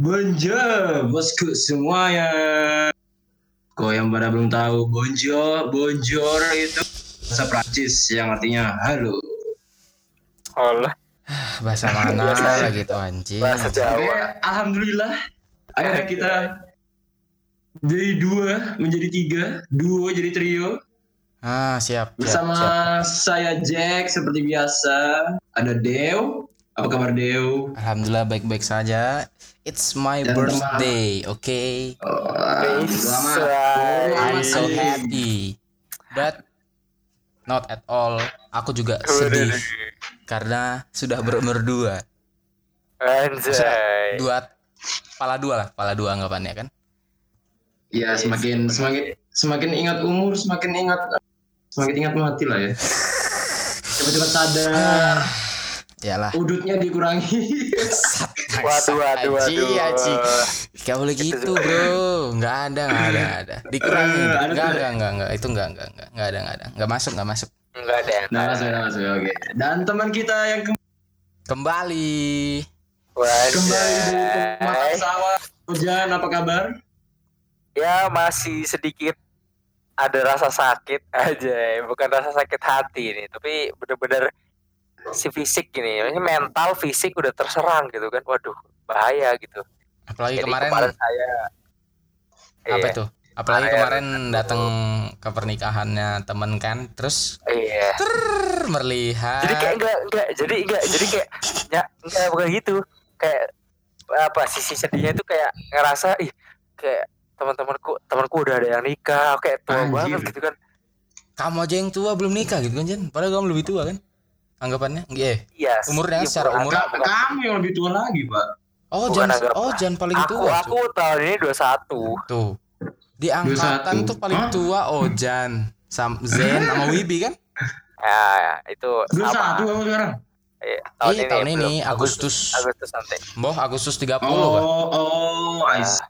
Bonjour, bosku semuanya. Kok yang pada belum tahu, bonjour, bonjour itu bahasa Prancis yang artinya halo. Allah. Bahasa mana Bahasa- lagi tuh anjing? Bahasa Oke, Jawa. alhamdulillah. Akhirnya kita dari dua menjadi tiga, duo jadi trio. Ah, siap. siap, Bersama siap. saya Jack seperti biasa. Ada Deo. Apa kabar Deo? Alhamdulillah baik-baik saja. It's my Dan birthday, oke? Oh, Selamat. selamat. I'm so Selamat. happy. But not at all. Aku juga sedih karena sudah berumur dua. Anjay. Dua, pala dua lah, pala dua anggapannya kan? Ya semakin semakin semakin ingat umur semakin ingat semakin ingat mati lah ya. Cepat-cepat sadar. Yalah. Udutnya dikurangi. Waduh, waduh, Aji, waduh. aji. Gak boleh gitu bro Nggak ada nggak ada nggak ada Dikurangi Eh, ada Nggak tuh. nggak nggak nggak Itu nggak nggak nggak Nggak ada nggak ada Nggak masuk nggak masuk Enggak ada. nah, masuk, nah, masuk, oke. Dan teman kita yang ke- Kembali kembali dari tempat Wajay. sawah. Hujan, apa kabar? Ya masih sedikit ada rasa sakit aja, bukan rasa sakit hati ini, tapi bener-bener si fisik ini, ini mental fisik udah terserang gitu kan, waduh bahaya gitu. Apalagi Jadi kemarin saya Apa Iya, itu Apalagi Kemarin- kemarin datang ke pernikahannya temen kan Terus Iya. Trrr, Merlihat Jadi kayak enggak enggak jadi enggak jadi kayak ya enggak bukan gitu. Kayak apa sisi sedihnya itu kayak ngerasa ih kayak teman-temanku temanku udah ada yang nikah kayak tua Anjir. banget gitu kan. Kamu aja yang tua belum nikah gitu kan Jen Padahal kamu lebih tua kan Anggapannya Iya Iya. Umurnya iya, secara umur kamu yang lebih tua lagi, Pak. Oh Bukan Jan anggapan. Oh Jan paling aku tua aku tahun ini 21. Tuh. Di angkatan 21. tuh paling Hah? tua Ojan, Sam Zen sama Wibi kan? Ya, itu Dua sama. satu kamu sekarang. Iya, Iya, tahun ini, belum. Agustus. Agustus nanti. Boh Agustus 30 Oh, Pak. oh, I see. Nah,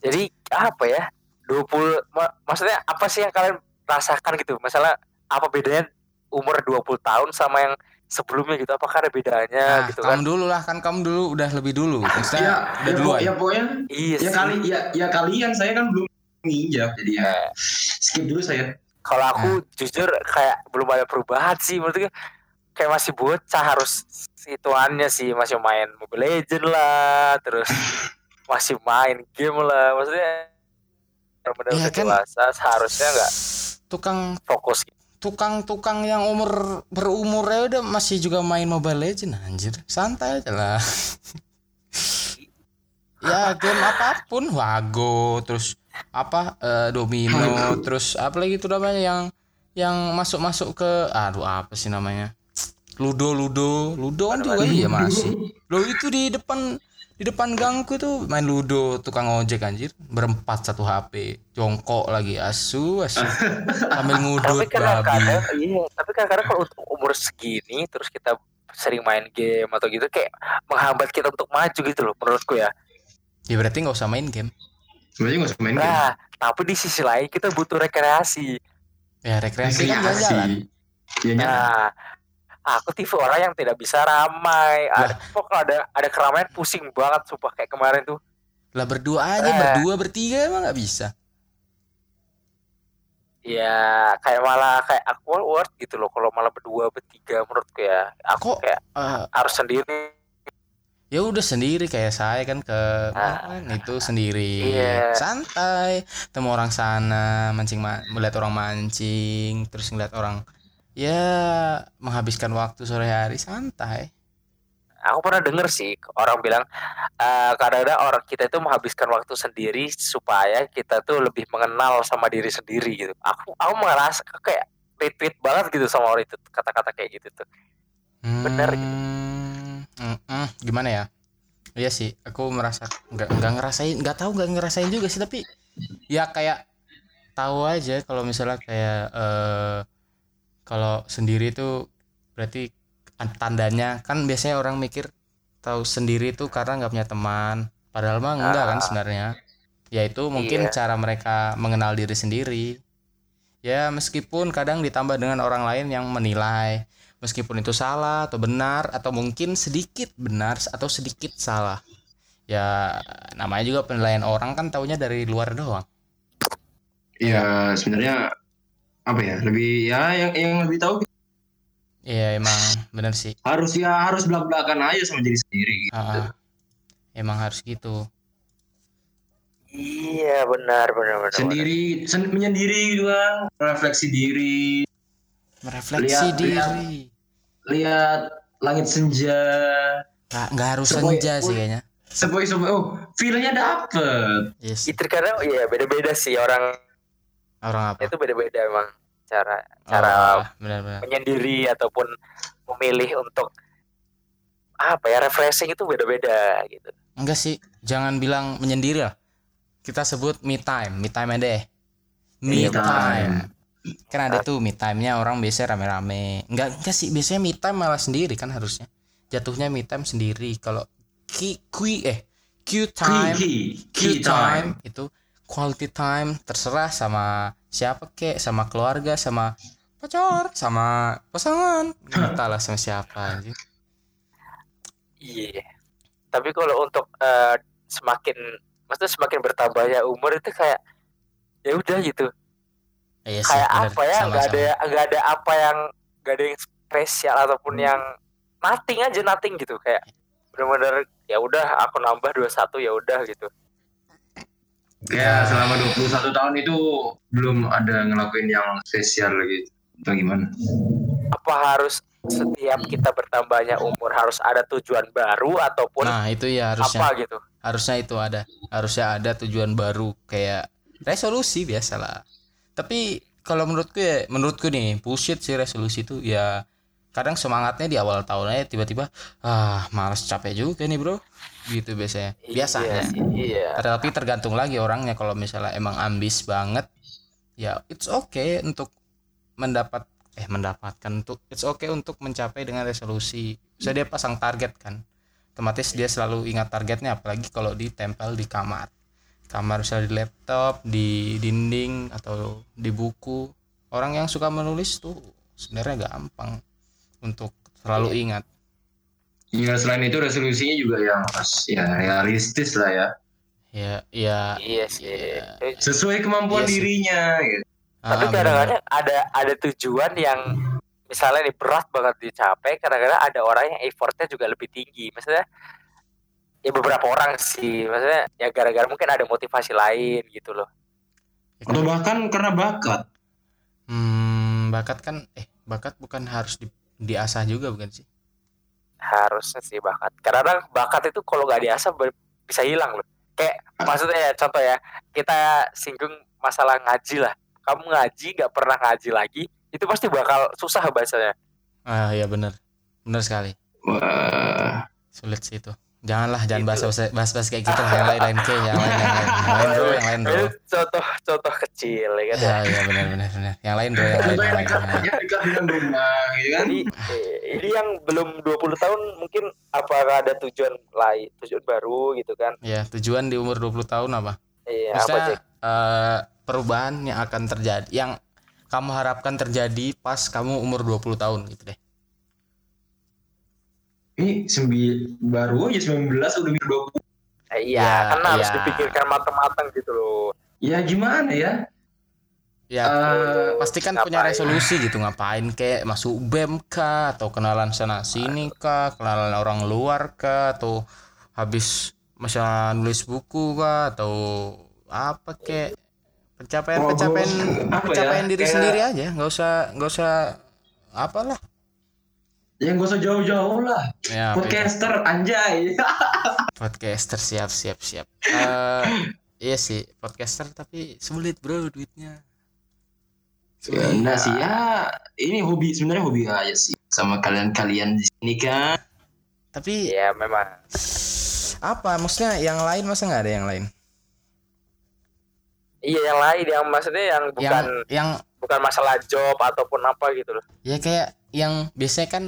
jadi apa ya? 20 ma- maksudnya apa sih yang kalian rasakan gitu? Masalah apa bedanya umur 20 tahun sama yang sebelumnya gitu? Apakah ada bedanya Nah, gitu kamu kan? dulu lah kan kamu dulu udah lebih dulu. Ya, Maksudnya ya, udah po- duluan. ya pokoknya Iya ya kali ya ya kalian saya kan belum nginjak jadi ya Eh, skip dulu saya. kalau aku Nah. jujur kayak belum ada perubahan sih menurutku kayak masih bocah harus situannya sih masih main Mobile Legend lah terus masih main game lah maksudnya benar-benar udah kan. dewasa seharusnya nggak Tukang fokus tukang-tukang yang umur berumur ya udah masih juga main Mobile Legend anjir. Santai aja lah. ya game apa pun Wago terus apa eh, domino terus apa lagi itu namanya yang yang masuk-masuk ke aduh apa sih namanya Ludo Ludo Ludo kan juga iya masih lo itu di depan di depan gangku tuh main Ludo tukang ojek anjir. Berempat satu HP jongkok lagi asu asu. Sambil tapi ngudut babi. kadang-kadang iya tapi kadang-kadang kalau untuk umur segini terus kita sering main game atau gitu kayak menghambat kita untuk maju gitu loh menurutku ya. Ya berarti nggak usah main game. Sebenarnya nggak usah main game. nah tapi di sisi lain kita butuh rekreasi. Ya rekreasi kan jalan-jalan Ya. Nah, aku tipe orang yang tidak bisa ramai. Ada pokok ada ada keramaian pusing banget sumpah kayak kemarin tuh. lah berdua aja Eh. berdua bertiga emang nggak bisa Ya, kayak malah kayak aku worth gitu loh kalau malah berdua bertiga menurutku ya. Aku Kok? kayak Eh, harus sendiri. ya udah sendiri kayak saya kan ke Ah, kan itu sendiri iya. santai temu orang sana mancing ma- melihat orang mancing terus ngeliat orang ya menghabiskan waktu sore hari santai Aku pernah denger sih orang bilang eh, kadang-kadang orang kita itu menghabiskan waktu sendiri supaya kita tuh lebih mengenal sama diri sendiri gitu. Aku aku merasa kayak retweet banget gitu sama orang itu kata-kata kayak gitu tuh. Bener gitu. Hmm, mm-mm, gimana ya iya sih aku merasa nggak nggak ngerasain nggak tahu nggak ngerasain juga sih tapi ya kayak tahu aja kalau misalnya kayak eh kalau sendiri tuh berarti tan- tandanya kan biasanya orang mikir tahu sendiri tuh karena nggak punya teman. Padahal mah enggak kan Ah. sebenarnya. Yaitu mungkin Iya. cara mereka mengenal diri sendiri. Ya meskipun kadang ditambah dengan orang lain yang menilai. Meskipun itu salah atau benar atau mungkin sedikit benar atau sedikit salah. Ya namanya juga penilaian orang kan taunya dari luar doang. Ya sebenarnya apa ya lebih ya yang yang lebih tahu Iya emang bener sih. Harus ya harus belak belakan aja sama diri sendiri. Gitu. Ah, emang harus gitu. Iya benar benar benar. Sendiri sen, menyendiri gitu kan refleksi diri. Merefleksi Lihat, diri. lihat. lihat langit senja. Nggak nggak harus Sepoi- senja sih kayaknya. sepoi sepoi. Oh feelnya dapet. Yes. Itu kadang iya beda-beda sih orang orang apa? Itu beda-beda emang cara Oh, cara benar-benar menyendiri ataupun memilih untuk apa ya refreshing itu beda-beda gitu. enggak sih jangan bilang menyendiri lah. Kita sebut me time me time aja deh. Me, Me time. time. kan ada tuh me time-nya orang biasa rame-rame. Enggak enggak sih biasanya me time malah sendiri kan harusnya. Jatuhnya me time sendiri. Kalau Q, Q eh Q time Q time. itu quality time terserah sama siapa kek sama keluarga sama pacar sama pasangan entahlah sama siapa anjing. Iya. Tapi kalau untuk eh, semakin maksudnya semakin bertambahnya umur itu kayak ya udah gitu. iya sih kayak bener apa ya nggak ada nggak ada apa yang nggak ada yang spesial ataupun yang nothing aja nothing gitu kayak bener-bener ya udah aku nambah 21 ya udah gitu. Kayak selama 21 tahun itu belum ada ngelakuin yang spesial gitu atau gimana? Apa harus setiap kita bertambahnya umur harus ada tujuan baru ataupun nah itu ya harusnya. apa gitu. harusnya itu ada. Harusnya ada tujuan baru kayak resolusi biasalah. Tapi kalau menurutku ya menurutku nih bullshit sih resolusi itu ya kadang semangatnya di awal tahun aja tiba-tiba ah males capek juga nih bro. Gitu biasanya. Biasanya Iya, sih, iya. tapi tergantung lagi orangnya. Kalau misalnya emang ambis banget ya it's okay untuk mendapat eh mendapatkan untuk it's okay untuk mencapai dengan resolusi. Bisa dia pasang target kan otomatis dia selalu ingat targetnya. Apalagi kalau ditempel di kamar. Kamar misalnya di laptop di dinding atau di buku. Orang yang suka menulis tuh sebenarnya gampang untuk selalu ingat ya selain itu resolusinya juga yang ya realistis lah ya ya ya Iya sih. Iya. sesuai kemampuan Iya sih. dirinya gitu. Tapi ah, kadang-kadang ada ada tujuan yang misalnya nih berat banget dicapai, kadang-kadang ada orang yang effortnya juga lebih tinggi. Maksudnya ya beberapa orang sih, maksudnya ya gara-gara mungkin ada motivasi lain gitu loh. atau bahkan karena bakat Hmm, bakat kan eh bakat bukan harus di, diasah juga bukan sih? Harusnya sih bakat. Kadang-kadang bakat itu kalau nggak diasah bisa hilang loh. Kayak maksudnya ya contoh ya, kita singgung masalah ngaji lah. Kamu ngaji nggak pernah ngaji lagi, itu pasti bakal susah bahasanya. Ah ya benar. Benar sekali. wah Sulit sih itu. Janganlah jangan Itu. bahas bahas bahas kayak gitu yang lain lain ke yang lain yang lain yang lain bro yang lain bro. Contoh contoh kecil ya kan. Ya ya benar benar benar. Yang lain bro yang lain yang yang lain. dekat yang lain. ya gitu kan Jadi eh, ini yang belum 20 tahun mungkin apakah ada tujuan lain, tujuan baru gitu kan? Ya tujuan di umur 20 tahun apa? Iya, apa Maksudnya Jack? eh, perubahan yang akan terjadi yang kamu harapkan terjadi pas kamu umur 20 tahun gitu deh. Ini sembi baru aja 19 udah mikir 20 Eh, Ya, iya, kan harus iya. dipikirkan matang-matang gitu loh. ya gimana ya? Ya Eh, pasti kan punya resolusi gitu ngapain kayak masuk BEM kah atau kenalan sana sini kah kenalan orang luar kah atau habis misalnya nulis buku kah atau apa kayak pencapaian Oh, pencapaian apa ya, pencapaian diri kayak- sendiri aja. Nggak usah nggak usah apalah yang gak usah jauh-jauh lah. Ya podcaster anjay. Podcaster siap siap siap. Eh, iya sih podcaster tapi sulit bro duitnya. Ya, enggak sih ya. Ini hobi sebenarnya hobi aja sih sama kalian-kalian di sini kan. Tapi Iya, memang. apa? Maksudnya yang lain masa nggak ada yang lain? Iya, yang lain yang maksudnya yang bukan yang yang bukan masalah job ataupun apa gitu loh. ya kayak yang biasanya kan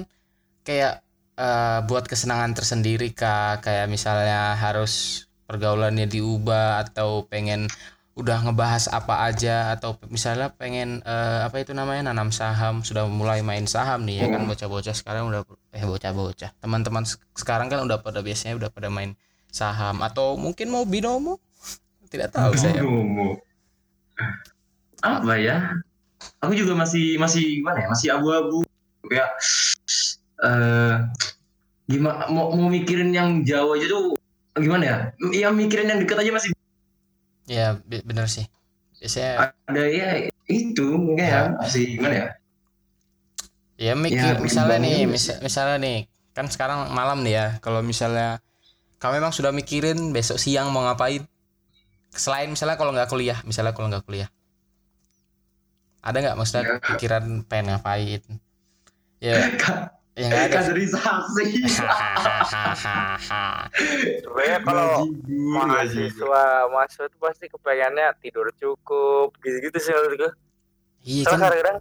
kayak eh, buat kesenangan tersendiri kak kayak misalnya harus pergaulannya diubah atau pengen udah ngebahas apa aja atau misalnya pengen eh, apa itu namanya nanam saham sudah mulai main saham nih ya kan bocah-bocah sekarang udah eh bocah-bocah teman-teman se- sekarang kan udah pada biasanya udah pada main saham atau mungkin mau binomo tidak tahu saya Binomo. Apa ya? Aku juga masih masih gimana ya? Masih abu-abu. Kayak eh gimana mau, mau mikirin yang jauh aja tuh gimana ya? Ya mikirin yang dekat aja masih ya be- bener sih. Biasanya ada ya itu mungkin ya masih gimana ya? ya mikir Ya, misalnya nih misal, misalnya nih kan sekarang malam nih ya kalau misalnya kamu memang sudah mikirin besok siang mau ngapain? Selain misalnya kalau nggak kuliah misalnya kalau nggak kuliah. Ada nggak maksudnya Ya. pikiran pengen ngapain? Ya ya Kaderisasi. sebenarnya kalau mahasiswa mahasiswa itu pasti kepengennya tidur cukup gitu-gitu sih menurut gue iya kan kadang-kadang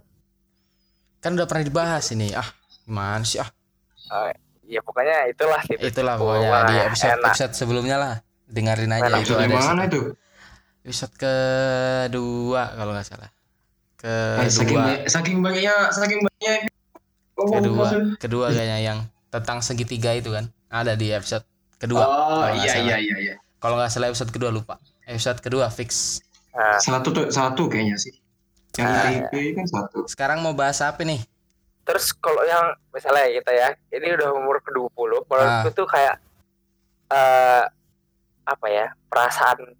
kan udah pernah dibahas ini ah gimana sih ah ya pokoknya itulah gitu itulah cukup. pokoknya Wah, di episode enak. episode sebelumnya lah dengerin aja Enak. itu Episode ada mana itu? episode kedua kalau nggak salah Eh, saking saking banyaknya saking banyaknya oh, kedua kedua kayaknya yang tentang segitiga itu kan ada di episode kedua Oh kalau iya iya iya iya. kalau nggak salah episode kedua lupa episode kedua fix Nah, Satu tuh satu kayaknya sih. Yang Ah. IP kan satu. sekarang mau bahas apa nih terus kalau yang misalnya kita ya ini udah umur ke 20 Ah. menurutku tuh kayak eh apa ya perasaan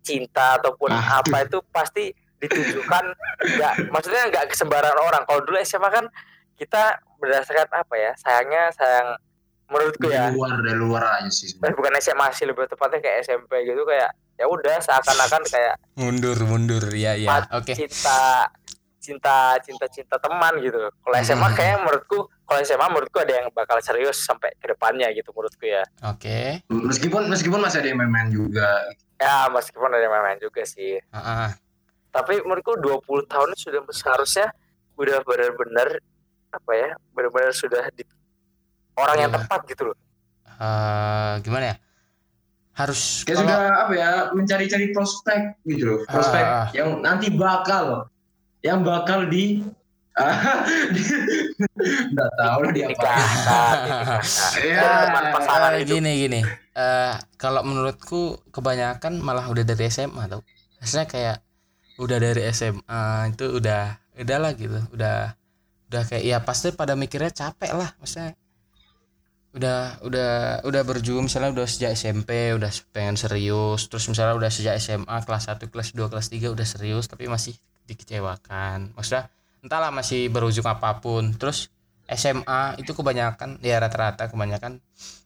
cinta ataupun Ah, apa itu pasti ditujukan nggak maksudnya nggak ke sembarang orang kalau dulu SMA kan kita berdasarkan apa ya? Sayangnya sayang menurutku ya. Dari luar dari luar aja sih. bukan SMA sih lebih tepatnya kayak SMP gitu kayak ya udah seakan-akan kayak mundur mundur. Ya ya oke. cinta cinta cinta cinta teman gitu. Kalau SMA Hmm. kayak menurutku kalau SMA menurutku ada yang bakal serius sampai ke depannya gitu menurutku ya. Oke. Meskipun meskipun masih ada yang main-main juga. ya meskipun ada yang main-main juga sih. Ah, ah. tapi menurutku 20 tahun sudah seharusnya udah benar-benar apa ya benar-benar sudah di orang yang Iya. tepat gitu loh Eh, gimana ya harus Kayak kalau sudah apa ya mencari-cari prospek gitu loh. Prospek ah. yang nanti bakal yang bakal di Nggak tahu lah dia apa. Ya, pasangan Eh, itu gini gini Eh, kalau menurutku kebanyakan malah udah dari SMA tau maksudnya kayak udah dari SMA itu udah udah lah gitu udah udah kayak ya pasti pada mikirnya capek lah maksudnya. Udah udah udah berjuang misalnya udah sejak SMP udah pengen serius terus misalnya udah sejak SMA kelas 1 kelas 2 kelas 3 udah serius tapi masih dikecewakan. Maksudnya entahlah masih berujung apa pun. Terus SMA itu kebanyakan ya rata-rata kebanyakan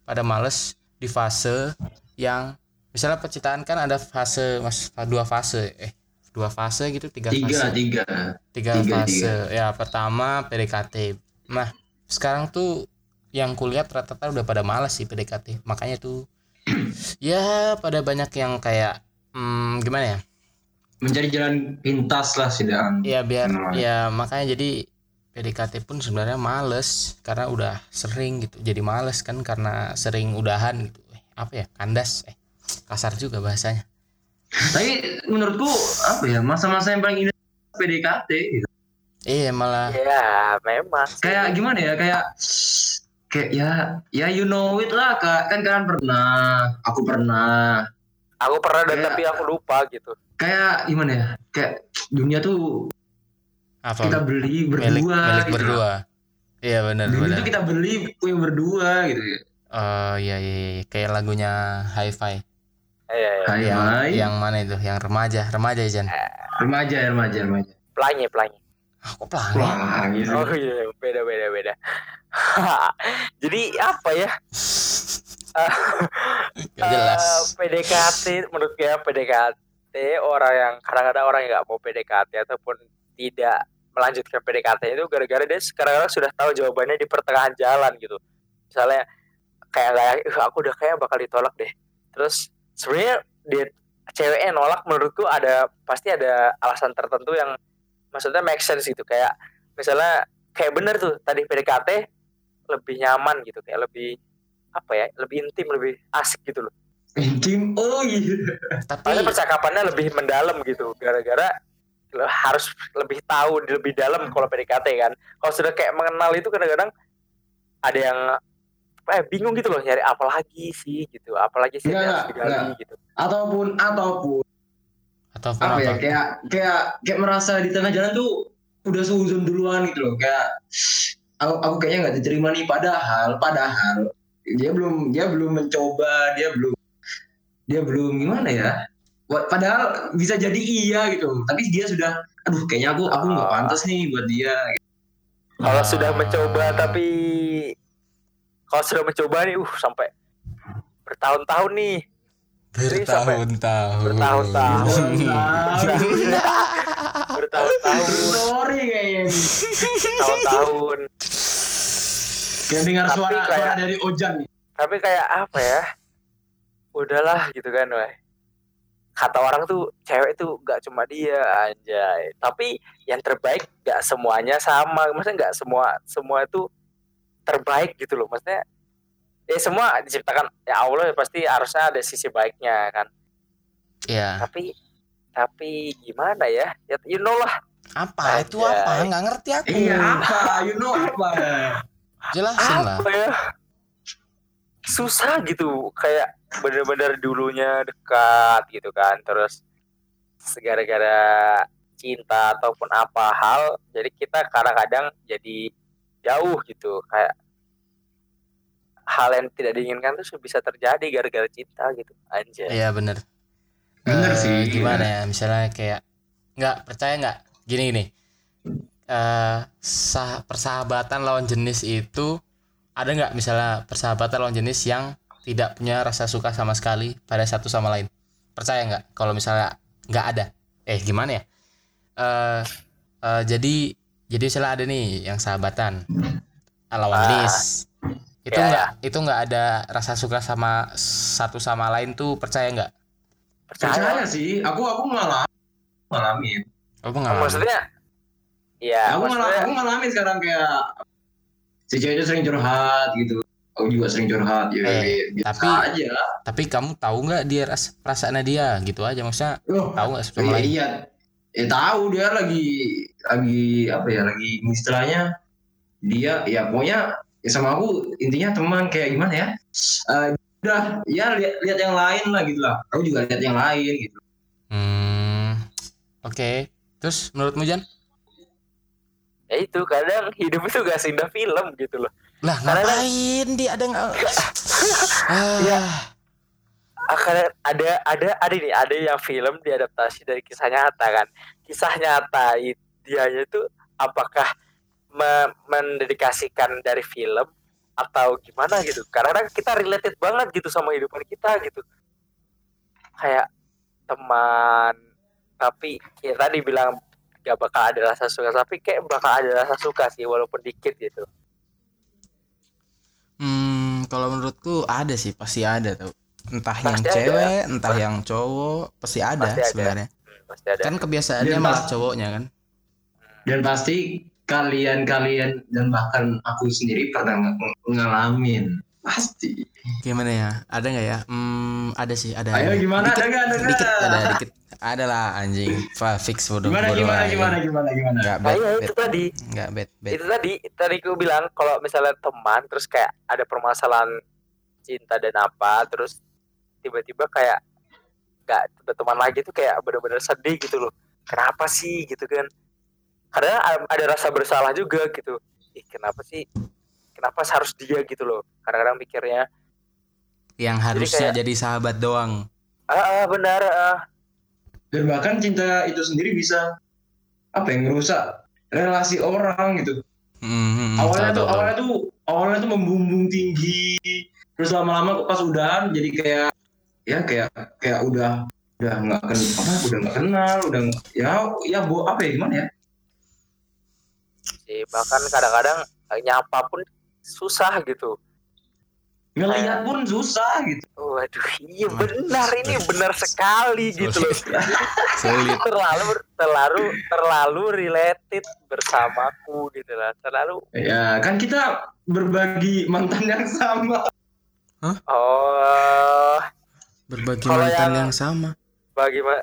pada males di fase yang misalnya percintaan kan ada fase mas dua fase eh dua fase gitu tiga, Tiga, fase. tiga. tiga, tiga, fase. ya pertama PDKT nah sekarang tuh yang kulihat rata-rata udah pada males sih PDKT makanya tuh ya pada banyak yang kayak hmm, gimana ya? Mencari jalan pintas lah sidaan. ya biar Hmm. ya makanya jadi PDKT pun sebenarnya males karena udah sering gitu. Jadi males kan karena sering udahan gitu. Eh, apa ya? Kandas. Eh kasar juga bahasanya Tapi menurutku apa ya masa-masa yang paling indah PDKT gitu. iya malah. Ya memang. Kayak gimana ya kayak kayak ya ya you know it lah kak. Kan kalian pernah aku pernah. Aku pernah dan Kayak- tapi aku lupa gitu. kayak gimana ya kayak dunia tuh apa? kita beli berdua milik milik gitu. berdua. Iya benar dunia benar. tuh kita beli punya berdua gitu oh iya, iya iya kayak lagunya Hi-Fi. iya iya Hai yang hai. Yang mana itu? Yang remaja. Remaja ya Jan remaja remaja remaja. Pelangi pelangi. Ah, kok pelangi? Gitu oh iya. Beda beda beda. Jadi apa ya? Gak jelas. Eh, PDKT menurut gue PDKT orang yang kadang-kadang orang yang nggak mau PDKT ataupun tidak melanjutkan PDKT itu gara-gara dia sekarang sudah tahu jawabannya di pertengahan jalan gitu. Misalnya kayak kayak "Ih, aku udah kayak bakal ditolak deh. Terus sebenarnya dia ceweknya nolak menurutku ada pasti ada alasan tertentu yang maksudnya make sense gitu. Kayak misalnya kayak bener tuh tadi PDKT lebih nyaman gitu kayak lebih apa ya lebih intim lebih asik gitu loh. Intim? Oh iya. Tapi Pasti percakapannya lebih mendalam gitu gara-gara lo harus lebih tahu lebih dalam kalau PDKT kan. Kalau sudah kayak mengenal itu kadang-kadang ada yang apa apa ya bingung gitu loh nyari apa lagi sih gitu. Apalagi sih yang Enggak, harus digali enggak. gitu. Ataupun ataupun. Atau apa ya kayak kayak kayak merasa di tengah jalan tuh udah seuzon duluan gitu loh. Kayak aku, aku kayaknya nggak diterima nih padahal padahal dia belum dia belum mencoba dia belum dia belum gimana ya? Padahal bisa jadi iya gitu. Tapi dia sudah aduh kayaknya aku aku nggak Ah. pantas nih buat dia. Kalau Ah. sudah mencoba tapi kalau sudah mencoba nih uh sampai bertahun-tahun nih. Bertahun-tahun. Bertahun-tahun. Bertahun-tahun. bertahun-tahun. Sorry kayaknya nih. tahun-tahun kayak dengar Tapi suara kayak- suara dari Ojan nih. Tapi kayak apa ya? Udahlah gitu kan weh. Kata orang tuh cewek tuh gak cuma dia anjay. Tapi yang terbaik gak semuanya sama. Maksudnya gak semua semua itu terbaik gitu loh. Maksudnya ya semua diciptakan ya Allah ya pasti harusnya ada sisi baiknya kan. Ya tapi tapi gimana ya? Ya you know lah. Apa? Itu Anjay. apa? Nggak ngerti aku. Iya apa? You know apa? Jelasin lah. apa ya? Susah gitu. Kayak bener-bener dulunya dekat gitu kan. Terus segara-gara cinta ataupun apa hal jadi kita kadang-kadang jadi jauh gitu kayak hal yang tidak diinginkan tuh bisa terjadi gara-gara cinta gitu anjay iya bener. Bener sih. gimana ya misalnya kayak nggak percaya nggak? Gini gini. Eh sah persahabatan lawan jenis itu ada nggak misalnya persahabatan lawan jenis yang tidak punya rasa suka sama sekali pada satu sama lain? Percaya nggak? Kalau misalnya nggak ada. Eh gimana ya? Eh eh, jadi jadi misalnya ada nih yang sahabatan ah, lawan Ah. itu Ya, nggak itu nggak ada rasa suka sama satu sama lain tuh percaya nggak? Percaya. Percaya sih. Aku aku ngalamin. Ngalamin. Oh, pengalaman. maksudnya? Ya aku ngalamin maksudnya aku ngalamin sekarang kayak si cewek itu sering curhat gitu. Aku juga sering curhat ya. Eh, biasa tapi- aja. Tapi kamu tahu nggak dia ras perasaannya dia? Gitu aja maksudnya Loh, tahu nggak sama iya, lain? iya ya tahu dia lagi lagi apa ya lagi istilahnya dia ya pokoknya ya sama aku intinya teman kayak gimana ya Eh, udah ya lihat lihat yang lain lah gitu lah aku juga lihat yang lain gitu Hmm, oke. Terus menurutmu Jan? ya itu kadang hidup itu gak seindah film gitu loh Lah Karena- ngapain dia ada nggak? ah, Iya. Akan ada ada ada nih ada yang film diadaptasi dari kisah nyata kan? Kisah nyata dianya itu apakah me- mendedikasikan dari film atau gimana gitu? Karena kita related banget gitu sama hidupan kita gitu. Kayak teman tapi ya tadi bilang gak bakal ada rasa suka tapi kayak bakal ada rasa suka sih walaupun dikit gitu. Hmm, kalau menurutku ada sih pasti ada tuh. Entah yang Pasti ada. cewek, entah yang cowok, pasti ada Pasti ada. sebenarnya. Hmm, pasti ada Kan kebiasaannya Dan malah cowoknya kan. dan pasti kalian-kalian dan bahkan aku sendiri pernah ng- ngalamin pasti Gimana ya? Ada nggak ya? Hmm, ada sih, ada. ayo ada. gimana Dikit, ada nggak ada nggak dikit, ada dikit. Ada lah anjing. Fa, fix bodoh. gimana bodoh gimana gimana gimana gimana Nggak Nah, bad, iya, bad. itu tadi Nggak bad, bad. itu tadi tadi gue bilang kalau misalnya teman terus kayak ada permasalahan cinta dan apa terus tiba-tiba kayak nggak berteman lagi tuh kayak bener-bener sedih gitu loh. Kenapa sih? Gitu kan. Karena ada rasa bersalah juga gitu. Ih kenapa sih? Kenapa harus dia gitu loh? Kadang-kadang mikirnya. Yang harusnya kayak- jadi sahabat doang. ah, ah, benar ah. dan bahkan cinta itu sendiri bisa apa yang merusak relasi orang gitu. Hmm, hmm, hmm, awalnya tuh awalnya tuh awalnya tuh membumbung tinggi. Terus lama-lama pas udahan jadi kayak ya kayak kayak udah udah nggak kenal apa udah nggak kenal udah ya ya bu apa ya gimana ya? Sih bahkan kadang-kadang eh, nyapa pun susah gitu. Ngelihat pun susah gitu. Waduh iya benar ini benar sekali gitu loh. Terlalu terlalu terlalu related bersamaku gitu lah terlalu. Ya kan kita berbagi mantan yang sama. Oh Berbagi Kalau mantan yang- yang sama. bagaimana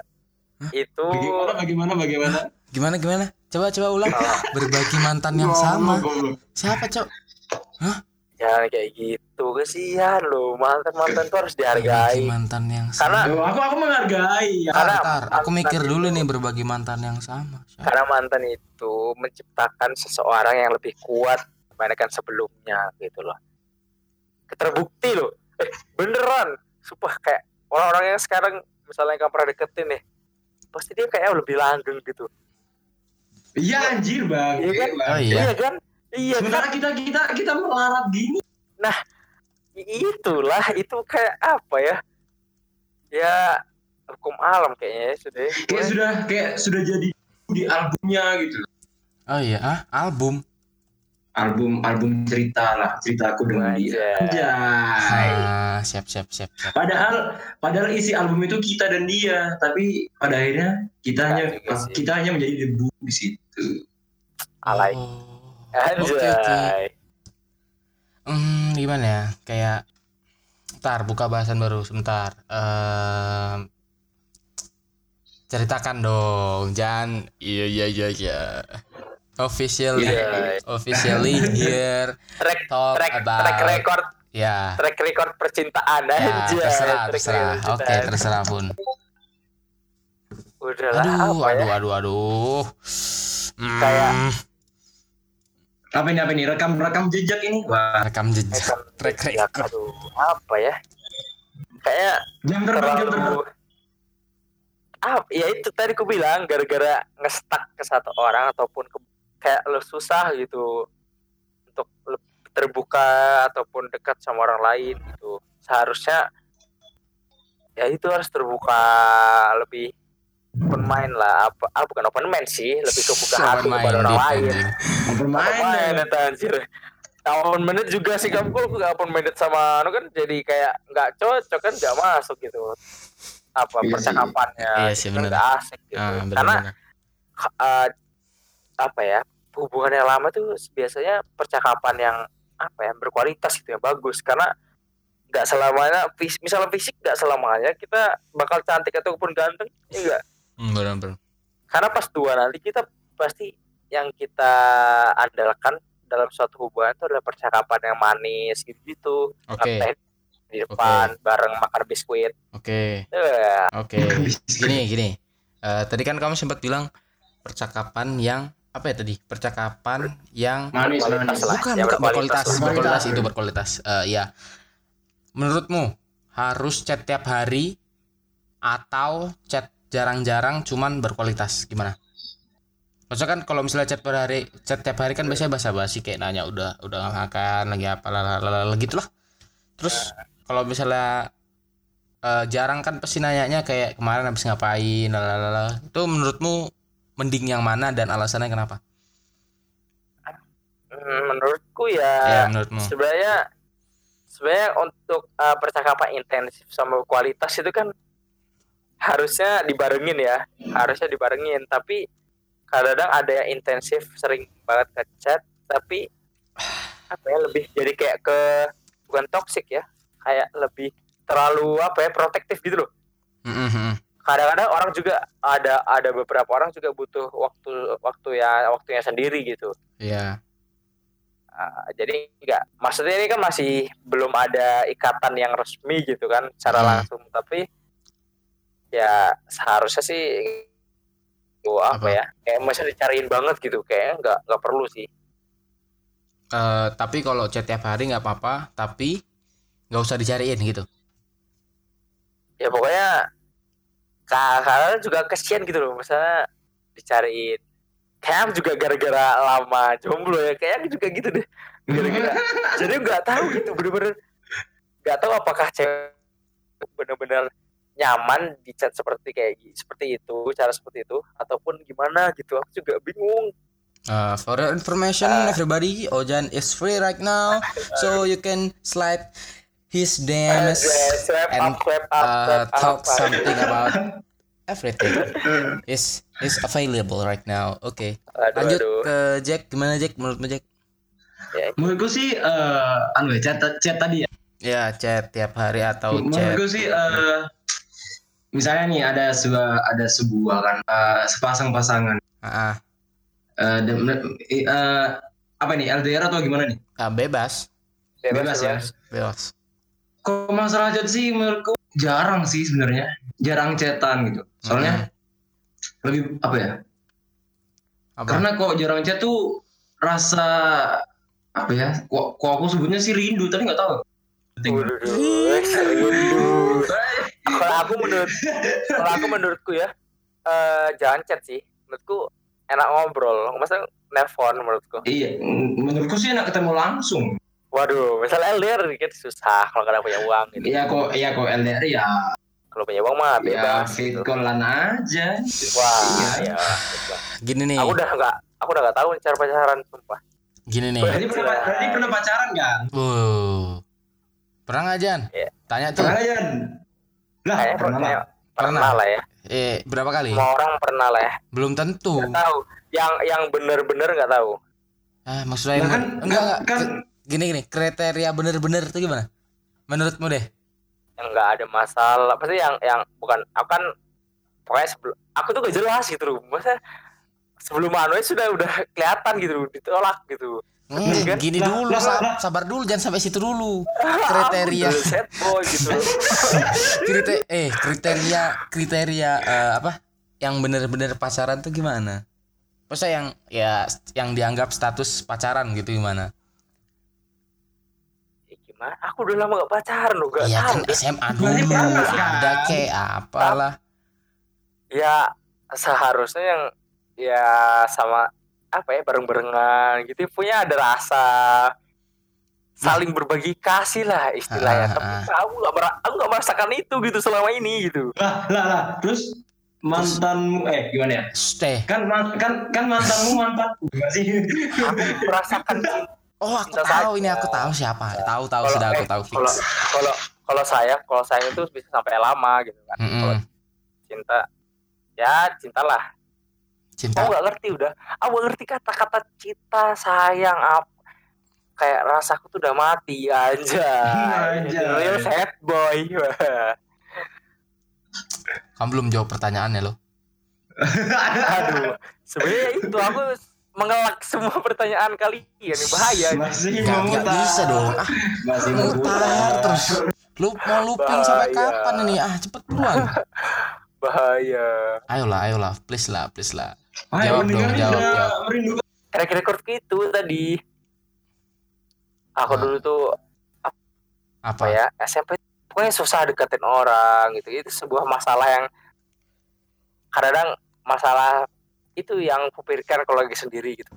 itu bagaimana bagaimana bagaimana Gimana gimana? Coba coba ulang. Berbagi mantan yang sama. Siapa, Cok? jangan kayak gitu kesian loh mantan mantan tuh harus Berbagi dihargai mantan yang Karena- sama. Yo, aku aku menghargai. ya. Karena ntar, aku mikir dulu nih berbagi mantan yang sama. karena mantan itu menciptakan seseorang yang lebih kuat dibandingkan sebelumnya gitu loh terbukti loh eh beneran sumpah kayak orang-orang yang sekarang misalnya kamu pernah deketin nih pasti dia kayak lebih langgeng gitu Iya anjir bang. Iya kan? Oh iya. iya kan iya kan Sementara kita kita kita melarat gini. I- itulah itu kayak apa ya ya hukum alam kayaknya ya sudah ya. Kayak sudah kayak sudah jadi di albumnya gitu. Oh iya, ah, album. Album album cerita lah ceritaku dengan dia. Anjay. Anjay. Ah, siap, siap, siap, siap. Padahal padahal isi album itu kita dan dia, tapi pada akhirnya kita hanya sih. kita hanya menjadi debu di situ. alay Oh. anjay Oke, oke. Hmm, gimana ya? Kayak Ntar buka bahasan baru sebentar. Ehm, ceritakan dong, jangan iya iya iya iya. Officially, Iya. officially here track talk track about track record ya. track record percintaan Ya, anjay terserah, Track terserah. Oke, percintaan. terserah pun. udahlah Aduh, apa ya aduh, aduh, aduh. Hmm, Kayak- Apa ini apa ini rekam rekam jejak ini? Wah, rekam jejak, Rekam track jejak, record. aduh apa ya kayak jam terbang jam terbang. ah ya itu tadi ku bilang gara-gara ngestak ke satu orang ataupun ke- kayak lo susah gitu untuk lebih terbuka ataupun dekat sama orang lain gitu seharusnya ya itu harus terbuka lebih open mind lah apa ah, bukan open mind sih lebih kebuka hati Open kepada orang lain. Bermain. main eta anjir open minded juga sih kamu kalau nggak open minded sama anu kan jadi kayak nggak cocok kan nggak masuk gitu apa Iya sih. percakapannya Iya gitu sih, kan bener. nggak asik gitu Ah, karena eh, apa ya hubungan yang lama tuh biasanya percakapan yang apa ya berkualitas gitu yang bagus. Karena nggak selamanya fis- misalnya fisik nggak selamanya kita bakal cantik ataupun ganteng ya enggak Hmm, benar-benar. karena pas tua nanti kita pasti yang kita andalkan dalam suatu hubungan itu adalah percakapan yang manis gitu gitu Oke, di depan bareng makan biskuit. Oke, Eh, oke. Gini, gini. Eh, tadi kan kamu sempat bilang percakapan yang apa ya tadi? Percakapan yang Manis lah. bukan ya, bukan berkualitas, berkualitas itu berkualitas. Eh, ya. Menurutmu harus chat tiap hari atau chat jarang-jarang cuman berkualitas gimana? Maksudnya kan kalau misalnya chat per hari, chat tiap hari kan biasanya basa-basi kayak nanya udah udah makan lagi apa lalala gitu lah. Terus kalau misalnya eh, jarang kan pasti nanyanya kayak kemarin habis ngapain lalala. Itu menurutmu mending yang mana dan alasannya kenapa? mm, menurutku Ya, ya menurutmu. sebenarnya sebenarnya untuk uh, percakapan intensif sama kualitas itu kan harusnya dibarengin ya harusnya dibarengin tapi kadang-kadang ada yang intensif sering banget ke chat tapi apa ya lebih jadi kayak ke bukan toxic ya kayak lebih terlalu apa ya protektif gitu loh Mm, mm, mm. Kadang-kadang orang juga ada ada beberapa orang juga butuh waktu waktu ya waktunya sendiri gitu Iya. Ah, jadi enggak maksudnya ini kan masih belum ada ikatan yang resmi gitu kan secara Hmm. langsung tapi ya seharusnya sih oh, apa, Apa? ya kayak masih dicariin banget gitu kayaknya nggak nggak perlu sih Eh, tapi kalau chat tiap hari nggak apa-apa, tapi nggak usah dicariin gitu. ya pokoknya karena juga kesian gitu loh misalnya dicariin. Kayak juga gara-gara lama jomblo ya kayaknya juga gitu deh. Gara-gara jadi nggak tahu gitu bener-bener nggak tahu apakah cewek bener-bener nyaman di chat seperti kayak seperti itu cara seperti itu ataupun gimana gitu. Aku juga bingung. Uh, for your information, Ah. everybody, Ojan is free right now, so you can slide his DMs Swipe and up, swipe up, uh, up. talk something about everything. is is available right now. Oke, aduh, lanjut aduh. ke Jack. Gimana Jack? Menurutmu Jack? Ya, Menurutku sih eh anu ya, chat chat tadi ya. Ya chat tiap hari atau chat. Menurutku sih eh misalnya nih ada sebuah ada sebuah kan eh, sepasang pasangan Ah, ah. eh, dan- eh, apa nih LDR atau gimana nih? Ah, bebas. Bebas ya. bebas Kalau masalah chat sih menurutku jarang sih sebenarnya, jarang chatan gitu. Soalnya lebih apa ya? apa Karena kok jarang chat tuh rasa apa ya? Kok, kok aku sebutnya sih rindu, tapi nggak tahu. Rindu. Kalau aku menurut, kalau aku menurutku ya, eh jangan chat sih. Menurutku enak ngobrol. Masa nelfon menurutku. Iya, menurutku sih enak ketemu langsung. Waduh, misalnya LDR dikit susah kalau kadang punya uang gitu. Iya kok, iya kok LDR ya, Kalau punya uang mah ya bebas fit gitu. callan aja. Wah, Iya. ya. gini nih Aku udah nggak, aku udah nggak tahu cara pacaran sumpah. gini nih Berarti pernah, berarti pernah pacaran kan? Wow. Pernah nggak Jan? Iya. Tanya tuh. Pernah kan? Lah, pernah lah. pernah, pernah Pernah. lah ya. Eh, berapa kali? Semua orang pernah lah ya. Belum tentu. Nggak tahu. Yang yang bener-bener nggak tahu. Ah, maksudnya Nah, kan, enggak enggak. kan, Gini gini, kriteria bener-bener itu gimana? Menurutmu deh. Yang nggak ada masalah. Pasti yang yang bukan. Aku kan pokoknya sebelum aku tuh gak jelas gitu loh. Masa sebelum manusia sudah udah kelihatan gitu loh, ditolak gitu. Hmm, Kan? gini Lah, dulu, lah, sa- lah. sabar dulu, jangan sampai situ dulu. Kriteria, Aku set boy gitu. kriteria, eh kriteria, kriteria eh, apa? Yang bener-bener pacaran tuh gimana? Masa yang ya yang dianggap status pacaran gitu gimana? Ya, gimana? Aku udah lama gak pacaran loh, gak Iya tahu. kan SMA dulu, pernah, kan? ada kayak apalah. Ya seharusnya yang ya sama apa ya bareng-barengan gitu punya ada rasa saling berbagi kasih lah istilahnya. Ah, Tapi ah, aku nggak mera- aku nggak merasakan itu gitu selama ini gitu. lah, lah, lah. Terus mantanmu, eh gimana ya? Stay. Kan, man- kan, kan mantanmu mantanku, gak sih? Aku merasakan cinta. Oh, aku Bisa tahu saja. ini aku tahu siapa. Tahu tahu Kalau- sudah aku eh, tahu Kalau fix. kalau kalau saya kalau saya itu bisa sampai lama gitu kan. Mm-mm. Kalau cinta ya cintalah. Cinta. Aku nggak ngerti udah. Aku nggak ngerti kata-kata cinta sayang apa. Kayak rasaku tuh udah mati aja. Anjay. Real sad boy. Kamu belum jawab pertanyaannya loh. Aduh. Sebenarnya itu aku mengelak semua pertanyaan kalian ini bahaya. Masih Gak, mau gak bisa dong. Ah, Masih mau mutar terus. Lu mau looping sampai Bahaya. kapan ini? Ah, cepet buruan. Bahaya. Ayolah, ayolah, please lah, please lah. Ayo, Jawab dong, jawab, jawab. Rekor-rekor itu tadi. Aku Ah. dulu tuh Apa? apa ya SMP pokoknya susah deketin orang gitu itu sebuah masalah yang kadang masalah itu yang kupikirkan kalau lagi sendiri gitu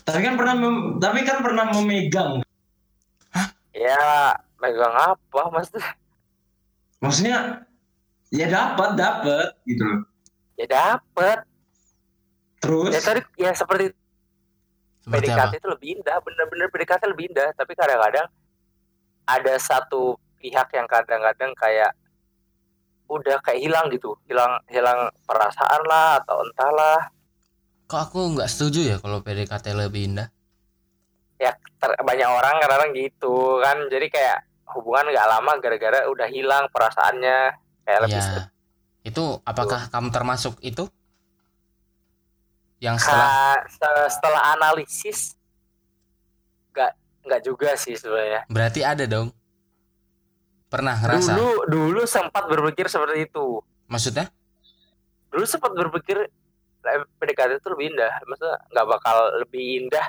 Tapi kan pernah, mem- tapi kan pernah memegang. ya megang apa maksudnya Maksudnya, ya dapat, dapat gitu loh. ya dapet Terus, ya tadi ya seperti Seperti PDKT apa? itu lebih indah bener-bener PDKT lebih indah tapi kadang-kadang ada satu pihak yang kadang-kadang kayak udah kayak hilang gitu hilang hilang perasaan lah atau entahlah Kok aku nggak setuju ya kalau PDKT lebih indah? ter- banyak orang kadang-kadang gitu kan jadi kayak hubungan nggak lama gara-gara udah hilang perasaannya kayak lebih Ya. Itu apakah kamu termasuk itu? Yang setelah setelah analisis nggak nggak juga sih sebenarnya berarti ada dong. Pernah ngerasa? dulu dulu sempat berpikir seperti itu Maksudnya? dulu sempat berpikir eh, PDKT itu lebih indah maksudnya nggak bakal lebih indah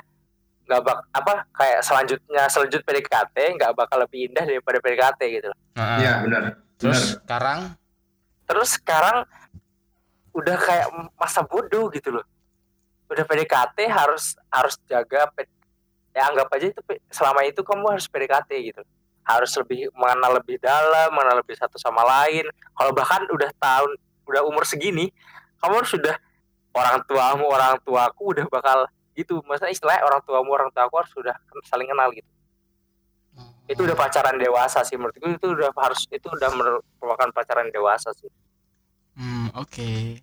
nggak bak apa kayak selanjutnya selanjut PDKT nggak bakal lebih indah daripada PDKT gitu Heeh. ya benar. Terus sekarang terus sekarang udah kayak masa bodoh gitu loh udah PDKT harus harus jaga ya anggap aja itu selama itu kamu harus PDKT gitu harus lebih mengenal lebih dalam mengenal lebih satu sama lain. Kalau bahkan udah tahun udah umur segini kamu harus sudah orang tuamu orang tuaku udah bakal gitu. Maksudnya istilahnya orang tuamu orang tuaku harus sudah saling kenal gitu. Itu udah pacaran dewasa sih menurutku itu udah harus itu udah merupakan pacaran dewasa sih. Hmm, oke.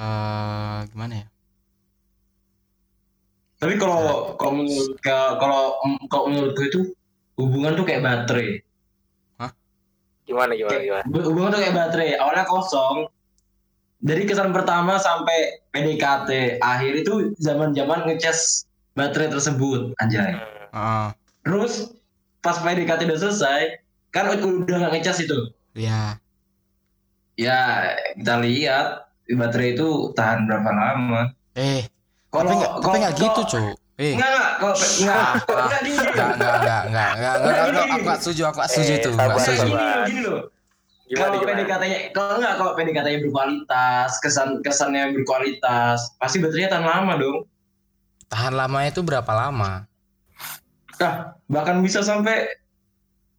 Eh, gimana ya? Tapi kalau kalau menurut kalau kalau menurutku itu hubungan tuh kayak baterai. gimana gimana gimana Hubungan tuh kayak baterai. Awalnya kosong. Dari kesan pertama sampai PDKT akhir itu zaman-zaman ngecas baterai tersebut, anjay. Heeh. Terus pas PDKT udah selesai, kan udah nggak ngecas itu. ya Ya kita lihat baterai itu tahan berapa lama. eh Kalau tapi nggak gitu cuk eh Enggak enggak kalau enggak Ah, enggak gini. Enggak, enggak, enggak, enggak, enggak, enggak, enggak, enggak, aku gak setuju, aku gak setuju Eh, itu, enggak setuju. Gini, loh. Gimana Kalau? PDKT-nya kalau enggak kalau PDKT-nya berkualitas, kesan kesannya berkualitas, pasti baterainya tahan lama dong. Tahan lama itu berapa lama? Nah, bahkan bisa sampai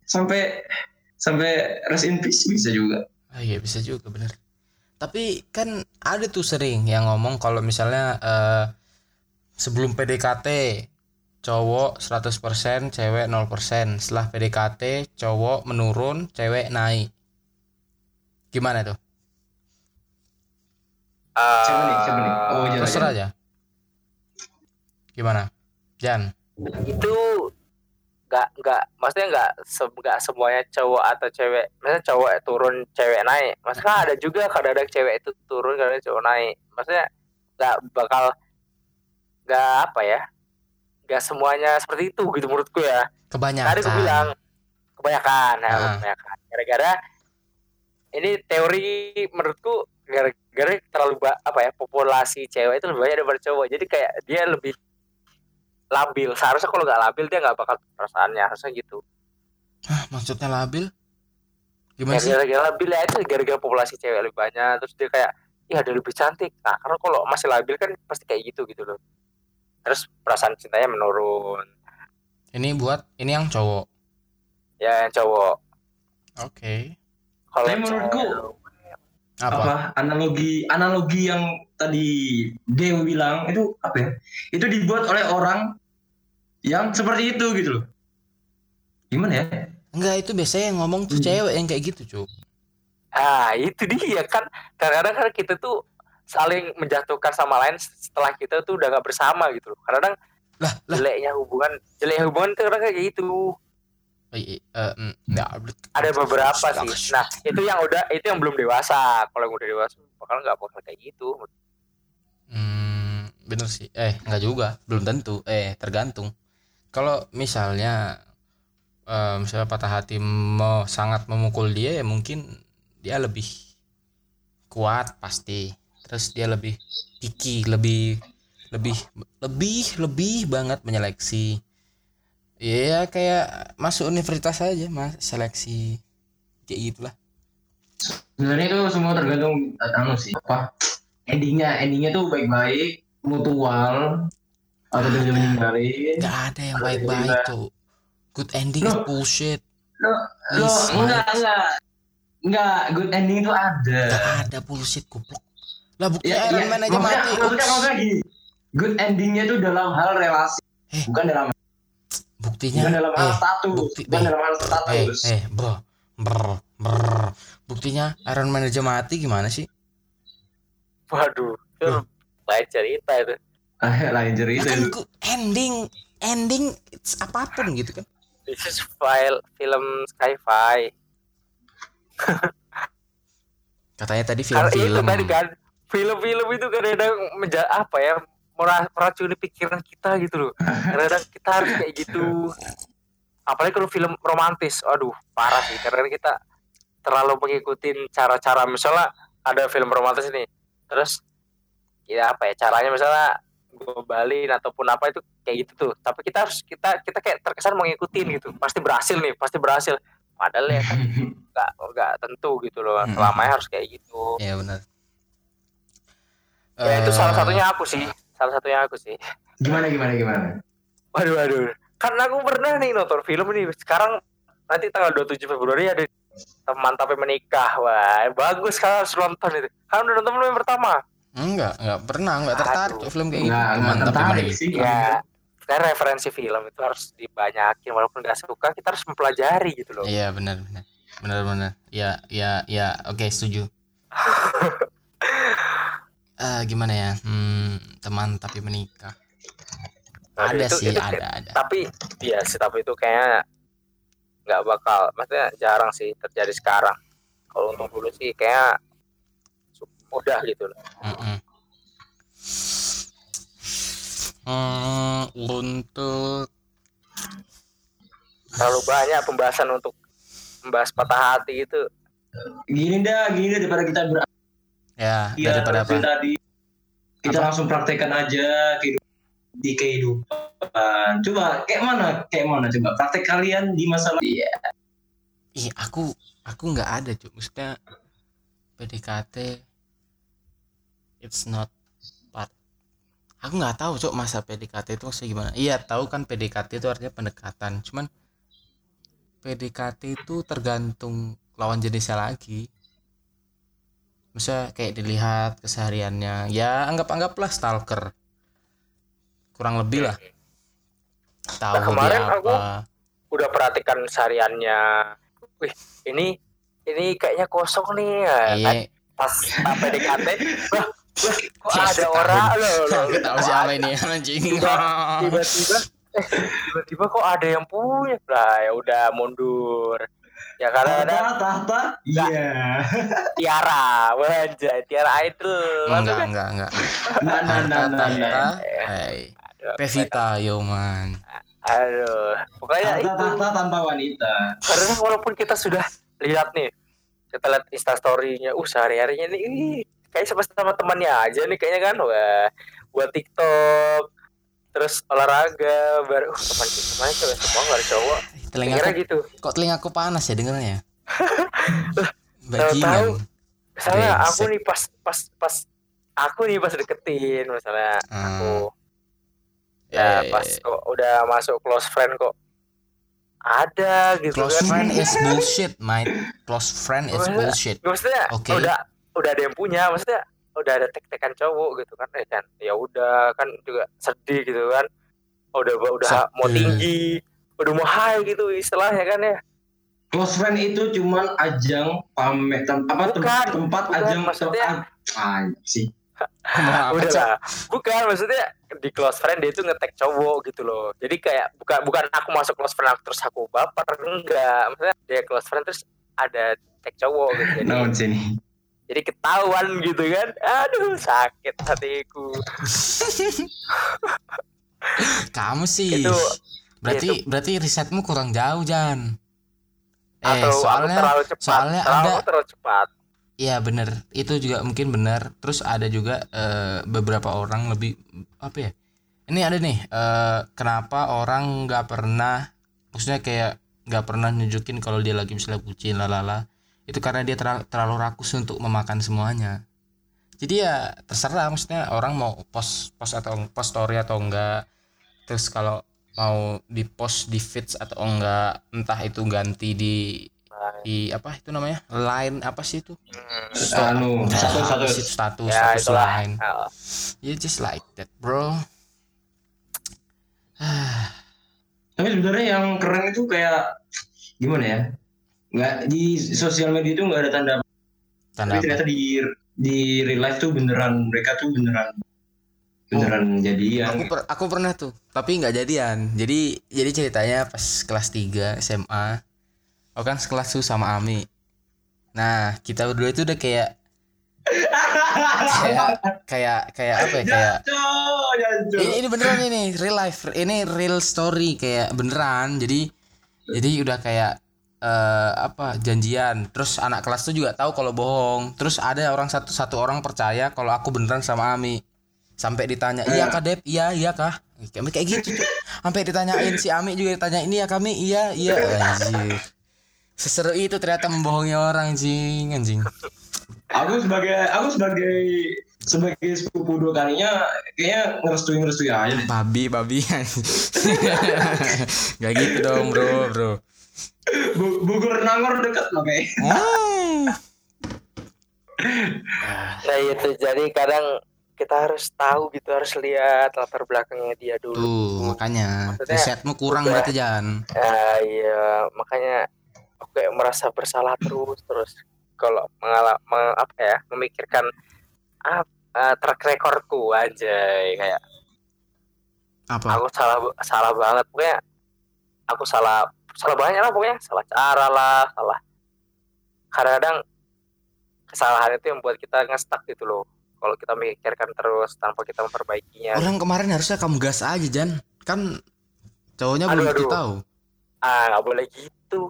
sampai sampai rest in peace bisa juga. Ah, iya bisa juga bener. Tapi kan ada tuh sering yang ngomong kalau misalnya eh, sebelum PDKT cowok 100%, cewek 0%. Setelah PDKT cowok menurun, cewek naik. Gimana tuh? Nih? Nih? Oh, iya. Terserah aja. Gimana? Jan. itu nggak nggak maksudnya nggak se, nggak semuanya cowok atau cewek maksudnya cowok turun cewek naik maksudnya ada juga kadang-kadang cewek itu turun kadang cowok naik maksudnya nggak bakal nggak apa ya nggak semuanya seperti itu gitu menurutku ya. Kebanyakan. tadi aku bilang kebanyakan ya, Ah. kebanyakan. Gara-gara ini teori menurutku gara-gara terlalu apa ya populasi cewek itu lebih banyak daripada cowok. Jadi kayak dia lebih labil. Seharusnya kalau nggak labil dia nggak bakal perasaannya. Harusnya gitu. Hah, maksudnya labil? ya, Gimana sih? gara-gara labil ya itu gara-gara populasi cewek lebih banyak. Terus dia kayak iya dia lebih cantik. Nah karena kalau masih labil kan pasti kayak gitu gitu loh terus perasaan cintanya menurun Ini buat ini yang cowok. ya yang cowok Oke. kalau Tapi yang menurutku, cewek- Apa? apa analogi analogi yang tadi Dew bilang itu apa ya? Itu dibuat oleh orang yang seperti itu gitu loh. Gimana ya? Enggak, itu biasanya yang ngomong tuh Hmm. cewek yang kayak gitu, Cuk. Ah, itu dia kan. Kadang-kadang kan kita tuh saling menjatuhkan sama lain setelah kita tuh udah nggak bersama gitu loh. Kadang-kadang Lah, lah. jeleknya hubungan, jeleknya hubungan tuh kadang kayak gitu. Mm, nggak, Ada beberapa sih. Nah, itu yang udah itu yang belum dewasa. Kalau yang udah dewasa bakal nggak bakal kayak gitu. Hmm, bener sih. Eh, nggak juga, belum tentu. Eh, tergantung. Kalau misalnya, eh, misalnya patah hati mau sangat memukul dia, ya mungkin dia lebih kuat pasti. Terus dia lebih picky, lebih lebih lebih lebih banget menyeleksi. Ya kayak masuk universitas aja, mas seleksi kayak gitulah. Sebenarnya itu semua tergantung anu sih apa endingnya endingnya tuh baik-baik mutual atau dia meninggalin Gak ada yang baik-baik tuh. Good ending is Loh. bullshit. lo lo Please, enggak enggak enggak good ending itu ada Gak ada bullshit goblok. Lah bukti ya, Iron ya, Man aja maksudnya, mati. maksudnya, maksudnya gini good endingnya itu dalam hal relasi Eh. bukan dalam Buktinya bukan dalam hal eh status bukti- bukan eh, dalam hal eh status eh bro. Brr, brr. Buktinya Iron Man aja mati gimana sih? Waduh, itu lain cerita itu. lain Ya cerita kan itu. ending ending it's apa pun gitu kan. This is file film sci-fi. Katanya tadi Karena itu film-film. tadi kan film-film itu kadang-kadang menja apa ya mera- meracuni pikiran kita gitu loh. Kadang-kadang kita harus kayak gitu. Apalagi kalau film romantis, aduh parah sih. Karena kita terlalu mengikuti cara-cara misalnya ada film romantis ini, terus ya apa ya caranya misalnya gombalin ataupun apa itu kayak gitu tuh. Tapi kita harus kita kita kayak terkesan mengikuti gitu. Pasti berhasil nih, pasti berhasil. Padahal ya kan nggak nggak tentu gitu loh. Mm-mm. Selamanya harus kayak gitu. Iya benar. Ya itu salah satunya aku sih. Salah satunya aku sih. gimana gimana gimana Waduh waduh. Kan aku pernah nih nonton film ini. Sekarang nanti tanggal 27 Februari ada teman tapi menikah. Wah, bagus kan harus nonton itu. Kan udah nonton belum yang pertama? Enggak, enggak pernah, enggak tertarik Aduh. tuh film kayak gitu. Teman tapi tertarik menikah. sih. Ya, kan referensi film itu harus dibanyakin walaupun nggak suka kita harus mempelajari gitu loh. Iya benar benar. Benar benar. Ya ya ya oke setuju. Eh gimana ya? Hmm, teman tapi menikah. Nah, ada itu- sih, itu ada ada. Tapi iya sih, tapi itu kayaknya nggak bakal, maksudnya jarang sih terjadi sekarang. Kalau untuk dulu sih kayak mudah gitu loh. Mm-mm. Hmm, untuk terlalu banyak pembahasan untuk membahas patah hati itu Gini dah, gini dah daripada kita ber Ya, Iya, daripada apa? seperti tadi kita Apa? langsung praktekkan aja kehidupan di kehidupan. Coba kayak mana? Kayak mana coba praktek kalian di masa lalu? Iya. Ih, aku aku nggak ada, Cuk. Maksudnya PDKT it's not part. Aku nggak tahu, Cuk, masa PDKT itu maksudnya gimana. Iya, tahu kan PDKT itu artinya pendekatan. Cuman PDKT itu tergantung lawan jenisnya lagi. Misalnya kayak dilihat kesehariannya. Ya, anggap-anggaplah stalker. Kurang lebih lah. Tahu Nah, kemarin dia aku- apa. udah perhatikan sehariannya wih ini ini kayaknya kosong nih ya. Iya, pas pas PDKT wah, wah kok Ya, ada tahu. orang loh, loh, Aku tahu siapa ada- ini anjing. tiba-tiba eh, tiba-tiba kok ada yang punya lah ya udah mundur ya karena ada Tahta. Iya. Tiara wajah Tiara idol enggak, enggak, enggak. Nah, nah, nah, nah, nah. Aduh, Pevita, yo man. aduh pokoknya Tahta, itu tahta tanpa wanita. karena walaupun kita sudah lihat nih kita lihat instastorynya uh sehari harinya nih ih, kayak sama sama temannya aja nih kayaknya kan wah buat TikTok terus olahraga baru uh, teman temannya cewek semua nggak ada cowok Telinga kira aku, gitu kok telingaku panas ya dengernya? tahu Bajingan. misalnya aku nih pas pas pas aku nih pas deketin misalnya Hmm. aku Ya, ya ya, ya, pas ya. kok udah masuk close friend kok ada gitu Close kan friend is bullshit, mate. Close friend is Maksudnya- bullshit. maksudnya Oke. udah udah ada yang punya maksudnya udah ada tek-tekan cowok gitu kan ya kan ya udah kan juga sedih gitu kan udah udah mau Sedih. tinggi udah mau high gitu istilahnya kan ya Close friend itu cuman ajang pamer tem- apa tem- Bukan, tempat bukan, ajang maksudnya- ah, sih. Ngomong apa, udah lah bukan maksudnya di close friend dia tuh ngetek cowok gitu loh jadi kayak bukan bukan aku masuk close friend aku terus aku baper enggak maksudnya dia close friend terus ada tag cowok gitu jadi sini. Jadi ketahuan gitu kan. Aduh sakit hatiku. Kamu sih. Itu- berarti berarti risetmu kurang jauh, Jan. Eh, atau aku soalnya terlalu cepat. soalnya terlalu, ada- terlalu cepat. Iya bener. Itu juga mungkin benar terus ada juga eh, beberapa orang lebih apa ya? Ini ada nih eh, kenapa orang nggak pernah maksudnya kayak nggak pernah nunjukin kalau dia lagi misalnya bucin lalala itu karena dia terlalu, terlalu rakus untuk memakan semuanya. Jadi ya terserah maksudnya orang mau post post atau post story atau enggak. Terus kalau mau di post di feeds atau enggak entah itu ganti di di apa itu namanya? Line apa sih itu? Hmm. Anu, Nah, satu. sih itu? Status ya status itulah. line. Nah, you just like that bro. Tapi sebenarnya yang keren itu kayak gimana ya? Nggak di sosial media itu nggak ada tanda. tanda Tapi apa? ternyata di di real life tuh beneran mereka tuh beneran beneran jadian. aku per- aku pernah tuh tapi nggak jadian. Jadi jadi ceritanya pas kelas 3 SMA aku kan sekelas tuh sama Ami. Nah kita berdua itu udah kayak kayak kayak kayak apa ya kayak ini, ini beneran ini real life ini real story kayak beneran. Jadi jadi udah kayak eh apa janjian. Terus anak kelas tuh juga tahu kalau bohong. Terus ada orang satu satu orang percaya kalau aku beneran sama Ami. Sampai ditanya iya kak Dep? Iya iya kah kayak kayak gitu tuh sampai ditanyain si Ami juga ditanya ini ya kami iya iya. Anjir seseru itu ternyata membohongi orang anjing anjing. Aku sebagai aku sebagai sebagai sepupu dua kalinya kayaknya ngerestui ngerestui aja deh. babi babi. Nggak gitu dong bro bro Bogor Nangor deket loh kayak. Hmm. nah itu jadi kadang kita harus tahu gitu harus lihat latar belakangnya dia dulu Tuh, makanya Maksudnya risetmu kurang udah- berarti Jan. ya iya makanya aku kayak merasa bersalah terus terus kalau mengalami apa ya memikirkan ah, eh, track recordku aja kayak Apa? aku salah salah banget pokoknya aku salah salah banyak lah pokoknya salah cara lah salah kadang-kadang kesalahan itu yang buat kita ngestak gitu loh kalau kita memikirkan terus tanpa kita memperbaikinya Orang kemarin harusnya kamu gas aja Jan. Kan cowoknya Aduh, belum tentu aduh. tahu ah nggak boleh gitu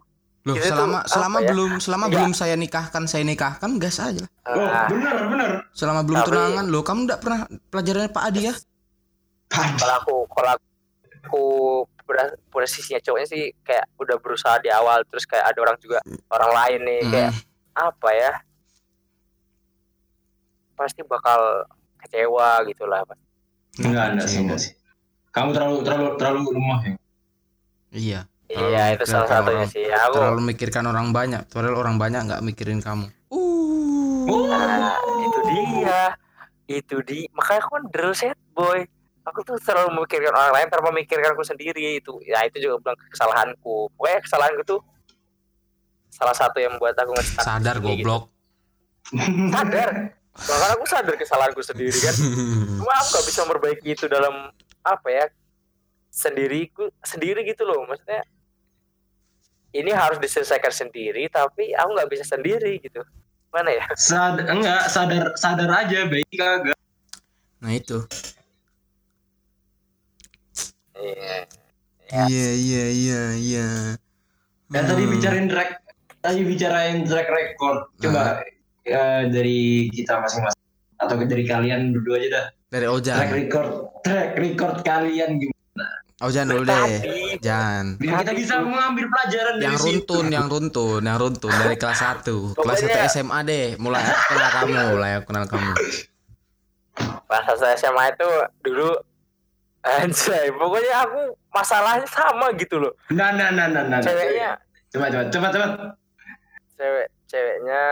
loh tuh selama apa selama ya? belum selama Enggak. belum saya nikahkan saya nikahkan gas aja lah Oh, Ah, bener bener. selama belum Tapi- tunangan loh kamu enggak pernah pelajarannya Pak Adi ya kalau aku kalau aku posisinya cowoknya sih kayak udah berusaha di awal terus kayak ada orang juga orang lain nih kayak Mm. apa ya? Pasti bakal kecewa gitu lah Enggak, enggak sih, enggak sih. Kamu terlalu terlalu terlalu lemah ya. iya. Iya Terlalu itu salah satunya orang- sih. Aku terlalu memikirkan orang banyak. Padahal orang banyak nggak mikirin kamu. Uh. Nah, itu dia. Itu di makanya aku kan drill set boy aku tuh selalu memikirkan orang lain tanpa memikirkanku sendiri itu. Ya itu juga bilang kesalahanku. Pokoknya kesalahanku tuh salah satu yang membuat aku di sadar gitu. goblok. Sadar? Bahkan aku sadar kesalahanku sendiri kan? Cuma aku gak bisa memperbaiki itu dalam apa ya sendiriku sendiri gitu loh. Maksudnya ini harus diselesaikan sendiri tapi aku nggak bisa sendiri gitu. Mana ya? Sad enggak sadar sadar aja baik kagak. nah itu Iya. Ya. iya iya iya iya Ya tadi Hmm. bicarain track tadi bicarain track record. Coba ya, dari kita masing-masing atau dari kalian berdua aja dah. dari Track Ojan record track record kalian gimana? Ojan dulu deh Jan Biar kita bisa mengambil pelajaran dari yang situ. runtun yang runtun yang runtun dari kelas 1 kelas 1 Pokoknya- SMA deh mulai kenal kamu mulai kenal kamu bahasa saya SMA itu dulu anjay pokoknya aku masalahnya sama gitu loh Nah, nah, nah, nah, nah. ceweknya Coba, coba, coba, coba. cewek ceweknya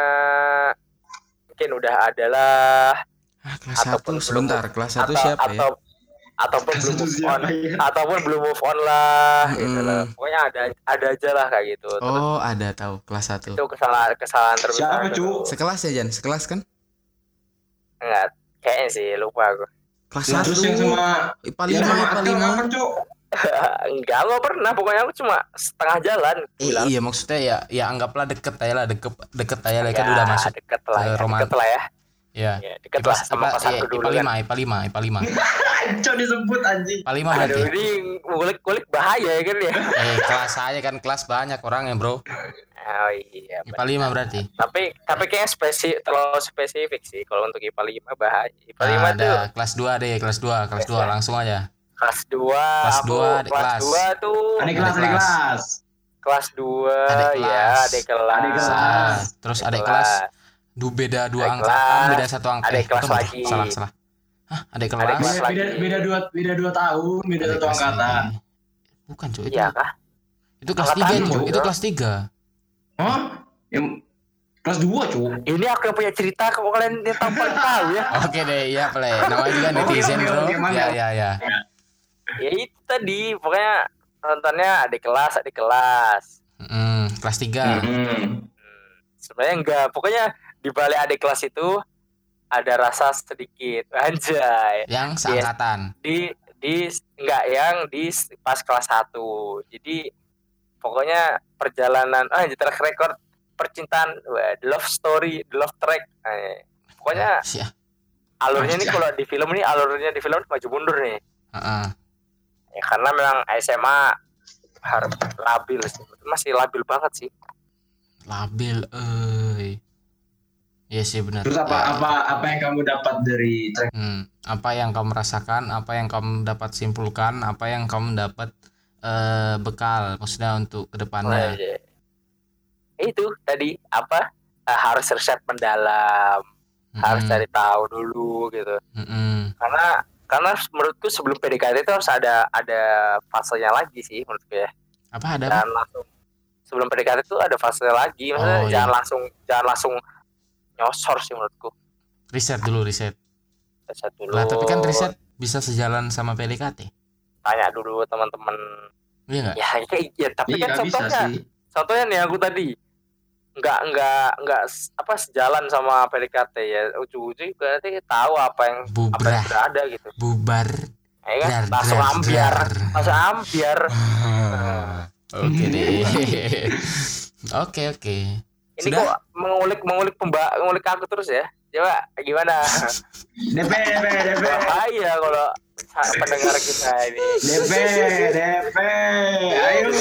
mungkin udah ada lah ah, kelas Ataupun 1 belum- sebentar kelas 1 atau siapa ya atau ataupun Kelas belum satu move on ya? ataupun belum move on lah gitu Mm. lah pokoknya ada ada aja lah kayak gitu Terus oh ada tahu kelas 1 itu kesalahan kesalahan terbesar Siapa, gitu. cu? sekelas ya Jan sekelas kan enggak kayaknya sih lupa aku kelas 1 terus yang sama IPA yang 5 sama IPA Akil 5 kapan, Cuk? enggak nggak pernah. Pokoknya aku cuma setengah jalan Eh, iya maksudnya ya ya anggaplah deket aja lah deket deket aja lah. Kan Ya, udah masuk deket lah ke ya, romantis. deket lah ya. Ya ya deket IPA, lah sama IPA, iya, dulu IPA kan 5 IPA 5 IPA 5 Cok disebut anjing. IPA 5 berarti aduh ini ngulik-ngulik bahaya ya kan ya? Eh kelas aja kan kelas banyak orang ya bro oh iya IPA 5 berarti tapi tapi kayaknya spesifik terlalu spesifik sih kalau untuk IPA 5 bahaya IPA 5 Nah, tuh ada kelas 2 deh kelas 2 kelas 2 langsung aja kelas 2 Kelas aku dua, adik kelas kelas. 2 tuh Adik kelas, adik kelas. kelas. kelas 2 Adik ya kelas. adik kelas Adik kelas. Ah, terus ada kelas du beda dua Adik angkatan kelas. beda satu angkatan Adik kelas lagi. salah salah Hah, adik Adik kelas kelas. Beda, lagi. beda, beda dua beda dua tahun, beda Adik satu kelas angkatan. bukan cuy itu iya kah itu kelas Angkatan 3 cuy juga. itu kelas 3 Hah? Yang kelas dua, Cuk. ini aku yang punya cerita kok kalian yang tahu paling tahu ya Oke deh, iya play. Namanya juga Oke, netizen oke, bro. Ya ya ya. ya itu tadi pokoknya nontonnya adik kelas adik kelas Hmm, kelas 3 Hmm. sebenarnya enggak pokoknya di balik adik kelas itu ada rasa sedikit anjay Yang seangkatan. di di enggak yang di pas kelas 1 jadi pokoknya perjalanan ah track record percintaan wah, the love story the love track eh, pokoknya Sih, ah. alurnya Anjay. kalau di film nih alurnya di film maju mundur nih Heeh. ya karena memang SMA harus labil sih masih labil banget sih Labil euy. Iya sih benar. Terus apa Ya. apa apa yang kamu dapat dari track? Hmm, apa yang kamu rasakan, apa yang kamu dapat simpulkan, apa yang kamu dapat eh, bekal maksudnya untuk ke depannya. iya. itu tadi apa Eh, harus riset mendalam harus Mm-mm. cari tahu dulu gitu Mm-mm. karena karena menurutku sebelum PDKT itu harus ada ada fasenya lagi sih menurutku ya Apa ada? apa? langsung sebelum PDKT itu ada fase lagi maksudnya Oh, iya. jangan langsung jangan langsung nyosor sih menurutku Riset dulu, riset. riset dulu Lah, tapi kan riset bisa sejalan sama PDKT. Tanya dulu teman-teman Iya enggak? ya kayak ya, tapi Iya kan contohnya sih. contohnya nih aku tadi nggak nggak nggak apa sejalan sama PDKT ya ujung-ujung berarti tahu apa yang apa yang sudah ada gitu bubar. ya kan Dar, langsung dar, ambiar dar. langsung ambiar Ah, Oke deh. Oke oke. ini Sudah? kok mengulik mengulik pemba mengulik aku terus ya Coba gimana? DP DP DP Bahaya kalau pendengar kita ini. DP DP ayo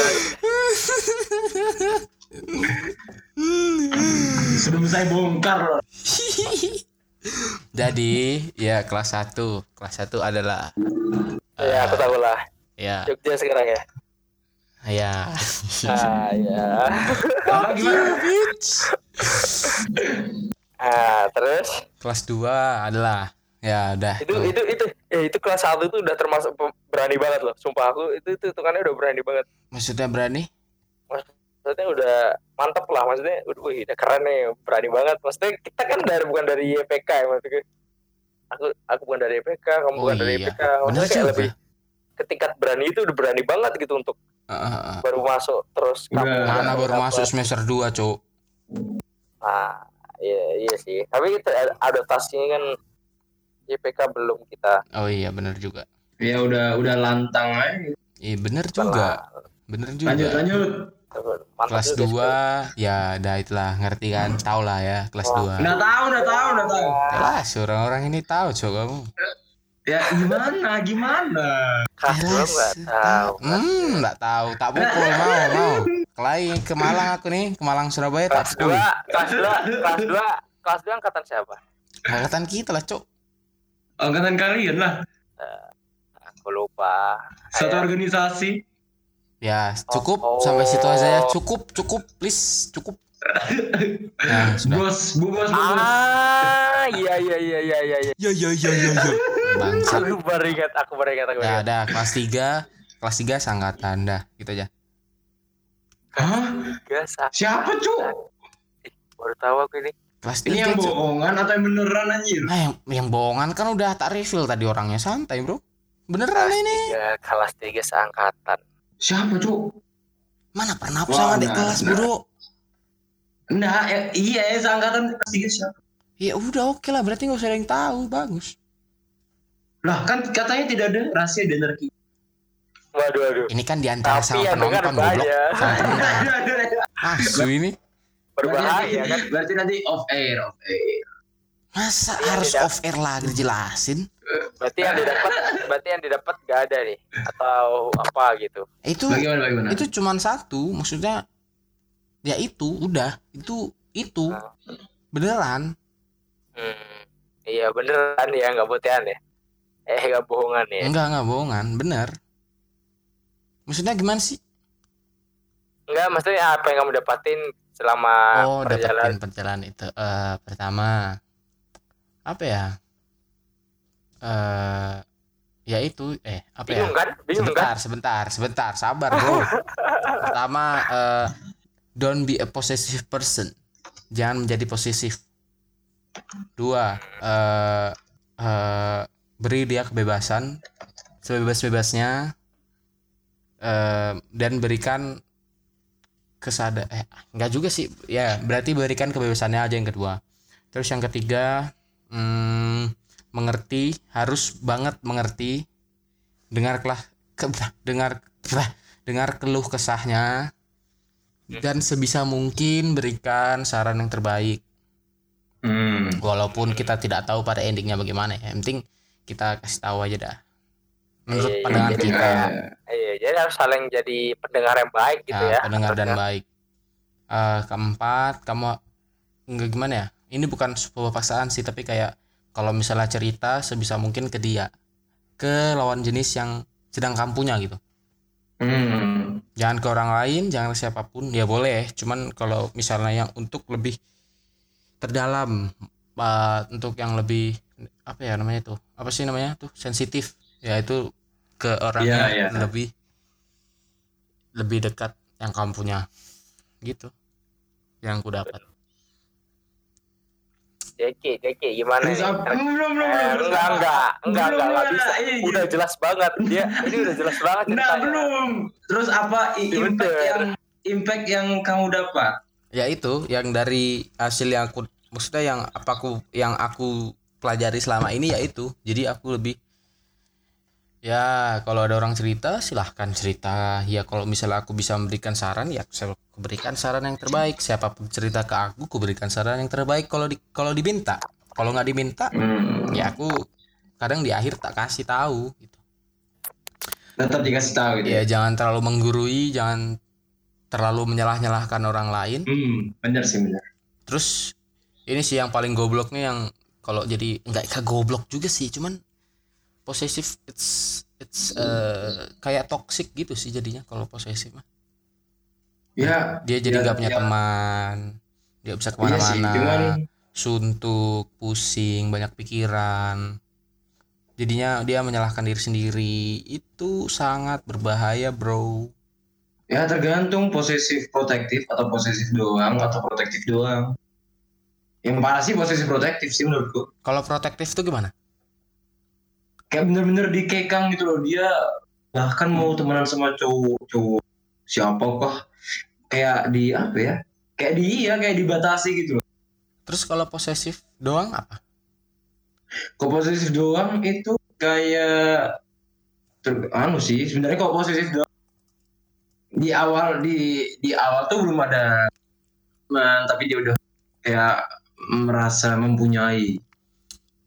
sebelum saya bongkar loh Jadi ya kelas 1 Kelas 1 adalah Ya, aku tahu lah. ya Jogja sekarang ya. ya Ah, ya. Apa gimana Ah, terus kelas 2 adalah ya udah itu tuh. itu itu eh, itu kelas 1 itu udah termasuk berani banget loh. Sumpah aku itu itu hitungannya udah berani banget. maksudnya berani Maksudnya udah mantep lah maksudnya udah, wih, udah keren nih, berani banget. Maksudnya kita kan dari bukan dari YPK ya maksudnya. Aku aku bukan dari YPK, kamu oh bukan dari iya YPK. bener Maksudnya kayak juga lebih ke tingkat berani itu udah berani banget gitu untuk Ah, ah, ah. baru masuk terus Udah. kamu mana baru masuk semester 2 cok Ah, iya iya sih. Tapi itu adaptasinya kan YPK belum kita. Oh iya bener juga. Ya udah udah lantang aja. Iya bener juga. Bener juga. Lanjut lanjut. Mantap kelas juga, 2 ya udah itulah ngerti kan? Tau lah ya kelas Oh. 2 udah tahu udah tahu udah tahu. Jelas orang-orang ini tahu cok kamu ya gimana? Gimana? Kelas dua nggak tahu. hmm nggak tahu. Tak pukul mau mau. Kelai ke Malang aku nih ke Malang Surabaya tak Kelas pukul dua, kelas dua, kelas dua, kelas dua angkatan siapa? angkatan kita lah cok. Angkatan kalian lah. Aku lupa. satu Kayak- organisasi. Ya cukup. Oh. sampai situ aja ya. Cukup cukup please cukup. Ya sudah. Bos bu bos bu bos. Ah, iya iya iya iya iya. iya. ya ya ya ya ya bangsat. Aku baru ingat, aku baru ingat, aku baru ya ingat. ada kelas 3 kelas 3 sangkatan dah gitu aja. Hah? Siapa cuk? Baru tahu aku ini. kelas ini 3 yang bohongan atau yang beneran anjir? Nah, yang, yang bohongan kan udah tak reveal tadi orangnya. Santai bro. Beneran Kelas ini. tiga, kelas tiga seangkatan. siapa cuk? Mana pernah aku sama adik kelas nah. bro. Nah ya, iya ya seangkatan kelas tiga siapa? Ya udah oke lah. Berarti nggak usah ada yang tahu. Bagus lah kan katanya tidak ada rahasia di kita Waduh, waduh. ini kan di antara Tapi sama dengar penonton goblok asu ini Berbahaya kan? berarti nanti off air off air masa Iya, harus tidak. off air lagi dijelasin Berarti yang didapat, berarti yang didapat gak ada nih atau apa gitu. itu bagaimana bagaimana itu cuman satu maksudnya ya itu udah itu itu Ah. beneran Hmm. Iya beneran ya, nggak botehan ya. Eh nggak bohongan ya. enggak enggak bohongan. Bener. Maksudnya gimana sih? Enggak, maksudnya apa yang kamu dapatin selama oh perjalanan? dapetin perjalanan itu. Eh pertama apa ya? Eh ya itu eh apa ya? Bingung kan? Bingung kan? sebentar sebentar sebentar. Sabar bro. Pertama eh don't be a possessive person. Jangan menjadi posesif. Dua eh eh, beri dia kebebasan sebebas-bebasnya eh, dan berikan kesada eh enggak juga sih ya berarti berikan kebebasannya aja yang kedua terus yang ketiga hmm, mengerti harus banget mengerti dengarlah ke, dengar dengar keluh kesahnya dan sebisa mungkin berikan saran yang terbaik hmm. walaupun kita tidak tahu pada endingnya bagaimana ya yang penting kita kasih tahu aja dah. Menurut Iya, pandangan jadi kita. Kayak- Iya, jadi harus saling jadi pendengar yang baik gitu ya, ya. pendengar dan baik. Eh, keempat kamu enggak gimana ya? Ini bukan sebuah paksaan sih tapi kayak kalau misalnya cerita sebisa mungkin ke dia ke lawan jenis yang sedang kampunya gitu. Hmm. jangan ke orang lain jangan ke siapa pun ya boleh. Cuman kalau misalnya yang untuk lebih terdalam eh, untuk yang lebih apa ya namanya tuh apa sih namanya tuh sensitif ya itu ke orang Iya, yang iya. lebih lebih dekat yang kamu punya gitu yang aku dapat Jeki, Jeki gimana nih? apa? Belum, belum, belum, Eh, belum. enggak, enggak, enggak, enggak, enggak bisa. Iya, iya. Udah jelas banget dia. Ini udah jelas banget Nah, ceritanya. belum. Terus apa Iya, impact yang impact yang kamu dapat? ya itu yang dari hasil yang aku maksudnya yang apa aku yang aku pelajari selama ini ya itu jadi aku lebih ya kalau ada orang cerita silahkan cerita ya kalau misalnya aku bisa memberikan saran ya saya berikan saran yang terbaik siapa pun cerita ke aku aku berikan saran yang terbaik kalau di kalau diminta kalau nggak diminta Hmm. ya aku kadang di akhir tak kasih tahu gitu Tetap dikasih tahu gitu. ya jangan terlalu menggurui jangan terlalu menyalah-nyalahkan orang lain Hmm, bener sih bener. terus ini sih yang paling goblok nih yang kalau jadi nggak ke goblok juga sih cuman posesif it's it's eh, kayak toxic gitu sih jadinya kalau posesif mah. Ya, dia jadi Ya, nggak punya ya. teman dia bisa iya ke mana-mana. cuman suntuk pusing banyak pikiran. Jadinya dia menyalahkan diri sendiri. Itu sangat berbahaya bro. Ya tergantung posesif protektif atau posesif doang atau protektif doang. Yang parah sih posesif protektif sih menurutku. kalau protektif tuh gimana? Kayak bener-bener dikekang gitu loh. Dia bahkan mau temenan sama cowok cowok siapa kah kayak di apa ya? Kayak di iya kayak dibatasi gitu loh. Terus kalau posesif doang apa? Kok posesif doang itu kayak ter- anu sih sebenarnya kok posesif doang di awal di di awal tuh belum ada teman tapi dia udah kayak merasa mempunyai.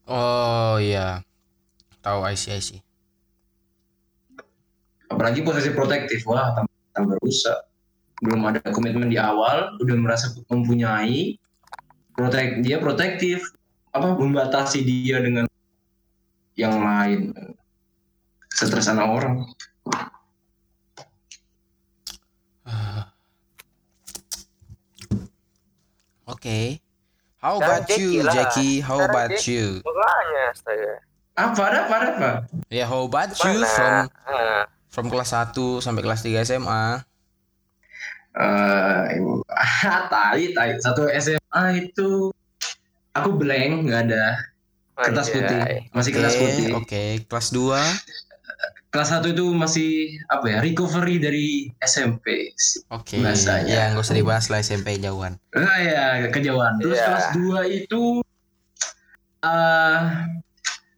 Oh iya. Tahu I see I see. Apalagi posesif protektif. Wah tambah, rusak. Belum ada komitmen di awal udah merasa mempunyai. Protek dia protektif. Apa membatasi dia dengan yang lain. Stres anak orang. Oke. How Dan about Jackie you, lah. Jackie? How Dan about Jackie. you? makanya astaga apa ada apa ada apa Ya, how about you Mana? from Ah, from kelas 1 sampai kelas 3 SMA? eh tadi tadi satu SMA itu aku blank nggak ada kertas putih masih Oke, kertas putih Oke, kelas 2. Kelas satu itu masih apa ya recovery dari SMP Oke. Bahasanya. Ya, nggak usah dibahas lah SMP jauhan. ah ya kejauhan terus Iya. kelas 2 itu eh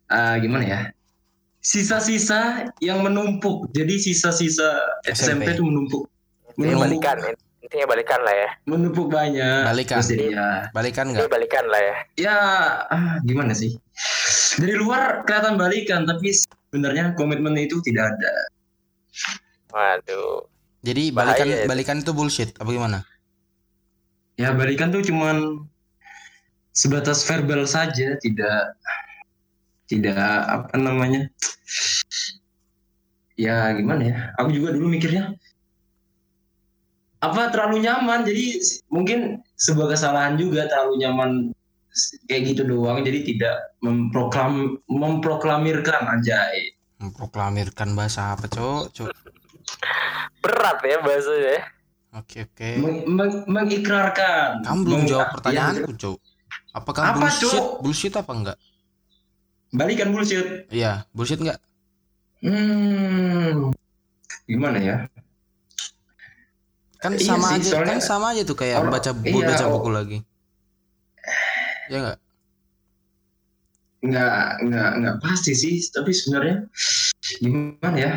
eh, gimana ya sisa-sisa yang menumpuk jadi sisa-sisa SMP, SMP. itu menumpuk menumpuk balikan intinya balikan lah ya menumpuk banyak Balikan. terus jadi ya Balikan nggak? balikan lah ya ya ah, gimana sih dari luar kelihatan balikan tapi sebenarnya komitmen itu tidak ada waduh Jadi Bahaya balikan itu. balikan itu bullshit apa gimana? ya balikan tuh cuman sebatas verbal saja tidak tidak apa namanya ya gimana ya aku juga dulu mikirnya apa terlalu nyaman jadi mungkin sebuah kesalahan juga terlalu nyaman kayak gitu doang jadi tidak memproklam memproklamirkan anjay Memproklamirkan bahasa apa, Cok? Cok. berat ya bahasanya ya Oke, oke. Meng- meng- mengikrarkan Kamu belum Meng- jawab ya, pertanyaanku, Cok. Apakah Apa, bullshit? Cok? Bullshit apa enggak? balikan bullshit Iya, bullshit enggak? hmm gimana ya Kan Iya sama sih, aja, soalnya- kan sama aja tuh kayak Orang- baca iya, baca oh. buku lagi. Ya enggak? nggak nggak nggak pasti sih tapi sebenarnya gimana ya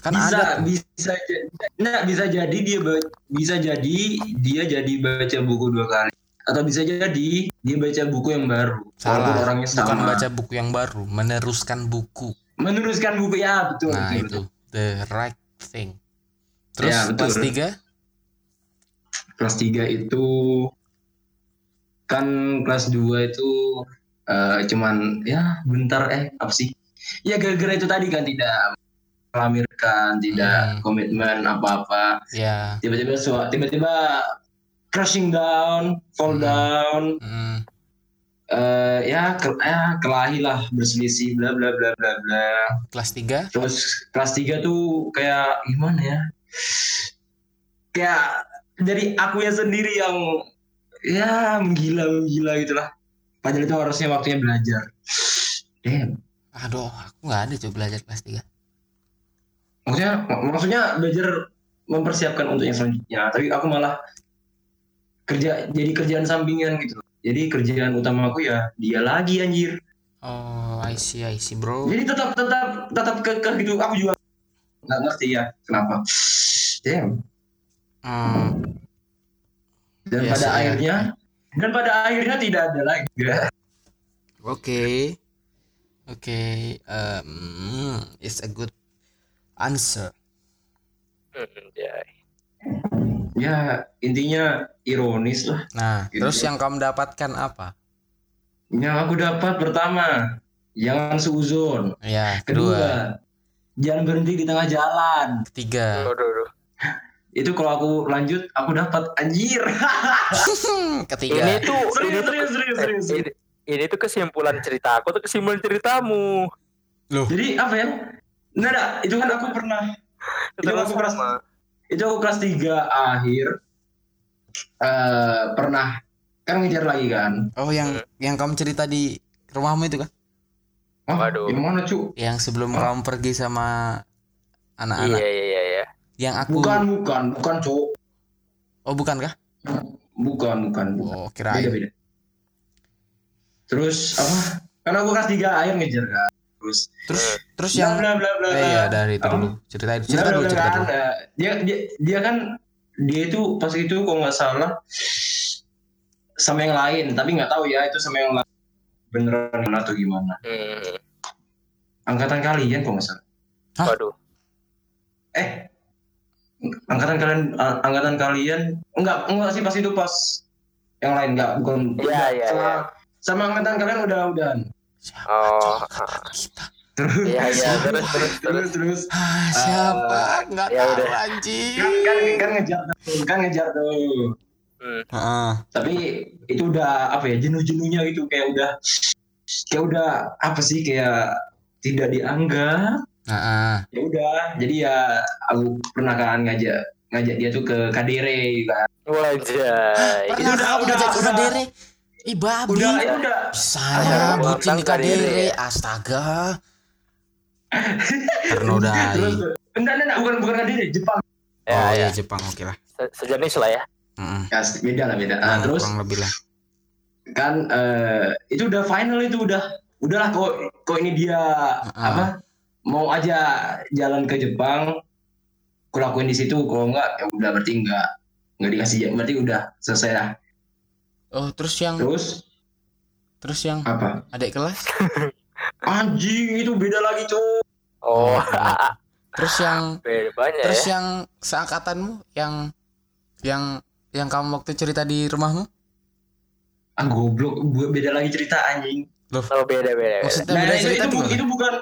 Kan bisa ada tuh. bisa nggak bisa jadi dia bisa jadi dia jadi baca buku dua kali atau bisa jadi dia baca buku yang baru Salah. orangnya Bukan sama baca buku yang baru, meneruskan buku. meneruskan buku ya betul Nah, betul, itu the right thing. Terus Ya, betul. kelas 3 kelas 3 itu kan kelas 2 itu eh, cuman ya bentar eh apa sih? Ya gara-gara itu tadi kan tidak melamirkan tidak Hmm. komitmen apa-apa. Ya. tiba-tiba tiba-tiba crashing down fall Hmm. down. Mm, eh, ya ke, ya kelahi lah berselisih bla bla bla bla bla. Kelas 3 terus kelas 3 tuh kayak gimana ya? Kayak dari aku ya sendiri yang ya menggila menggila gitulah padahal itu harusnya waktunya belajar. Damn. Aduh, aku nggak ada coba belajar kelas 3 maksudnya mak- maksudnya belajar mempersiapkan untuk yang selanjutnya. Tapi aku malah kerja jadi kerjaan sampingan gitu. Jadi kerjaan utama aku ya dia lagi anjir. Oh, I see, I see, bro. jadi tetap tetap tetap kekeh gitu. Aku juga nggak ngerti ya kenapa. Damn Hmm, dan Iya pada ya. akhirnya dan pada akhirnya tidak ada lagi Oke. Oke, um, it's a good answer. Hmm, ya. Ya intinya ironis lah. Nah, Gitu terus ya. yang kamu dapatkan apa? Yang aku dapat pertama, jangan suzon. Ya, Kedua, kedua, jangan berhenti di tengah jalan. ketiga. Aduh, aduh. Itu kalau aku lanjut, aku dapat anjir. ketiga. Ini tuh ini serius, serius, serius, eh, serius. ini, ini tuh kesimpulan cerita aku tuh kesimpulan ceritamu. Jadi apa ya? Nggak ada, itu kan aku pernah Itu aku sama. itu aku kelas 3 akhir eh pernah kan ngejar lagi kan Oh, yang yang kamu cerita di rumahmu itu kan? oh, Waduh. gimana cu Yang sebelum Oh. kamu pergi sama anak-anak. iya iya iya. Yang aku bukan bukan bukan cu Oh, bukan kah? bukan bukan bukan Oh, beda kirain. beda terus apa kan aku kelas 3 akhir ngejar kan terus Terus terus bla yang bla bla bla Eh, iya dari itu dulu. Cerita Bla, cerita bla, dulu, bla, cerita kan, dulu. eh, dia dia dia kan dia itu pas itu kalau nggak salah sama yang lain tapi nggak tahu ya itu sama yang lain beneran atau gimana Hmm. angkatan kalian kok nggak salah Hah? Waduh. eh angkatan kalian a- angkatan kalian enggak enggak sih pas itu pas yang lain enggak bukan Iya, enggak, iya, sama, sama angkatan kalian udah udahan Siapa Oh. kita? terus Iya iya terus terus terus. terus terus Ah, siapa? Enggak ya tahu udah. anjing. kan kan kan ngejar tuh kan ngejar tuh Hmm. Heeh. tapi itu udah apa ya jenuh jenuhnya gitu kayak udah kayak udah apa sih kayak tidak dianggap Heeh. ya udah jadi ya aku pernah kan ngajak ngajak dia tuh ke Kadere kan Wajah. Pernah udah- udah- ngajak ke udah. Kadere? Ih, babi. udah ya udah Saya bucin di Kadere. Astaga. Ternodai. terus enggak enggak bukan bukan Kadere Jepang Ya oh ya. iya Jepang oke lah. Se- Sejenis lah ya. Heeh. ya beda lah beda nah, terus kurang lebih lah. kan eh, itu udah final itu udah udahlah kok kok ini dia apa mau aja jalan ke Jepang aku lakuin di situ kalau enggak ya udah berarti enggak enggak dikasih ya berarti udah selesai lah Oh, terus yang terus terus yang apa adik kelas? anjing itu beda lagi cowok Oh, Terus yang beda banyak terus ya. yang seangkatanmu yang yang yang kamu waktu cerita di rumahmu? ah goblok beda lagi cerita anjing Oh, beda beda. beda. Maksudnya nah beda itu cerita itu, bu- gimana? itu bukan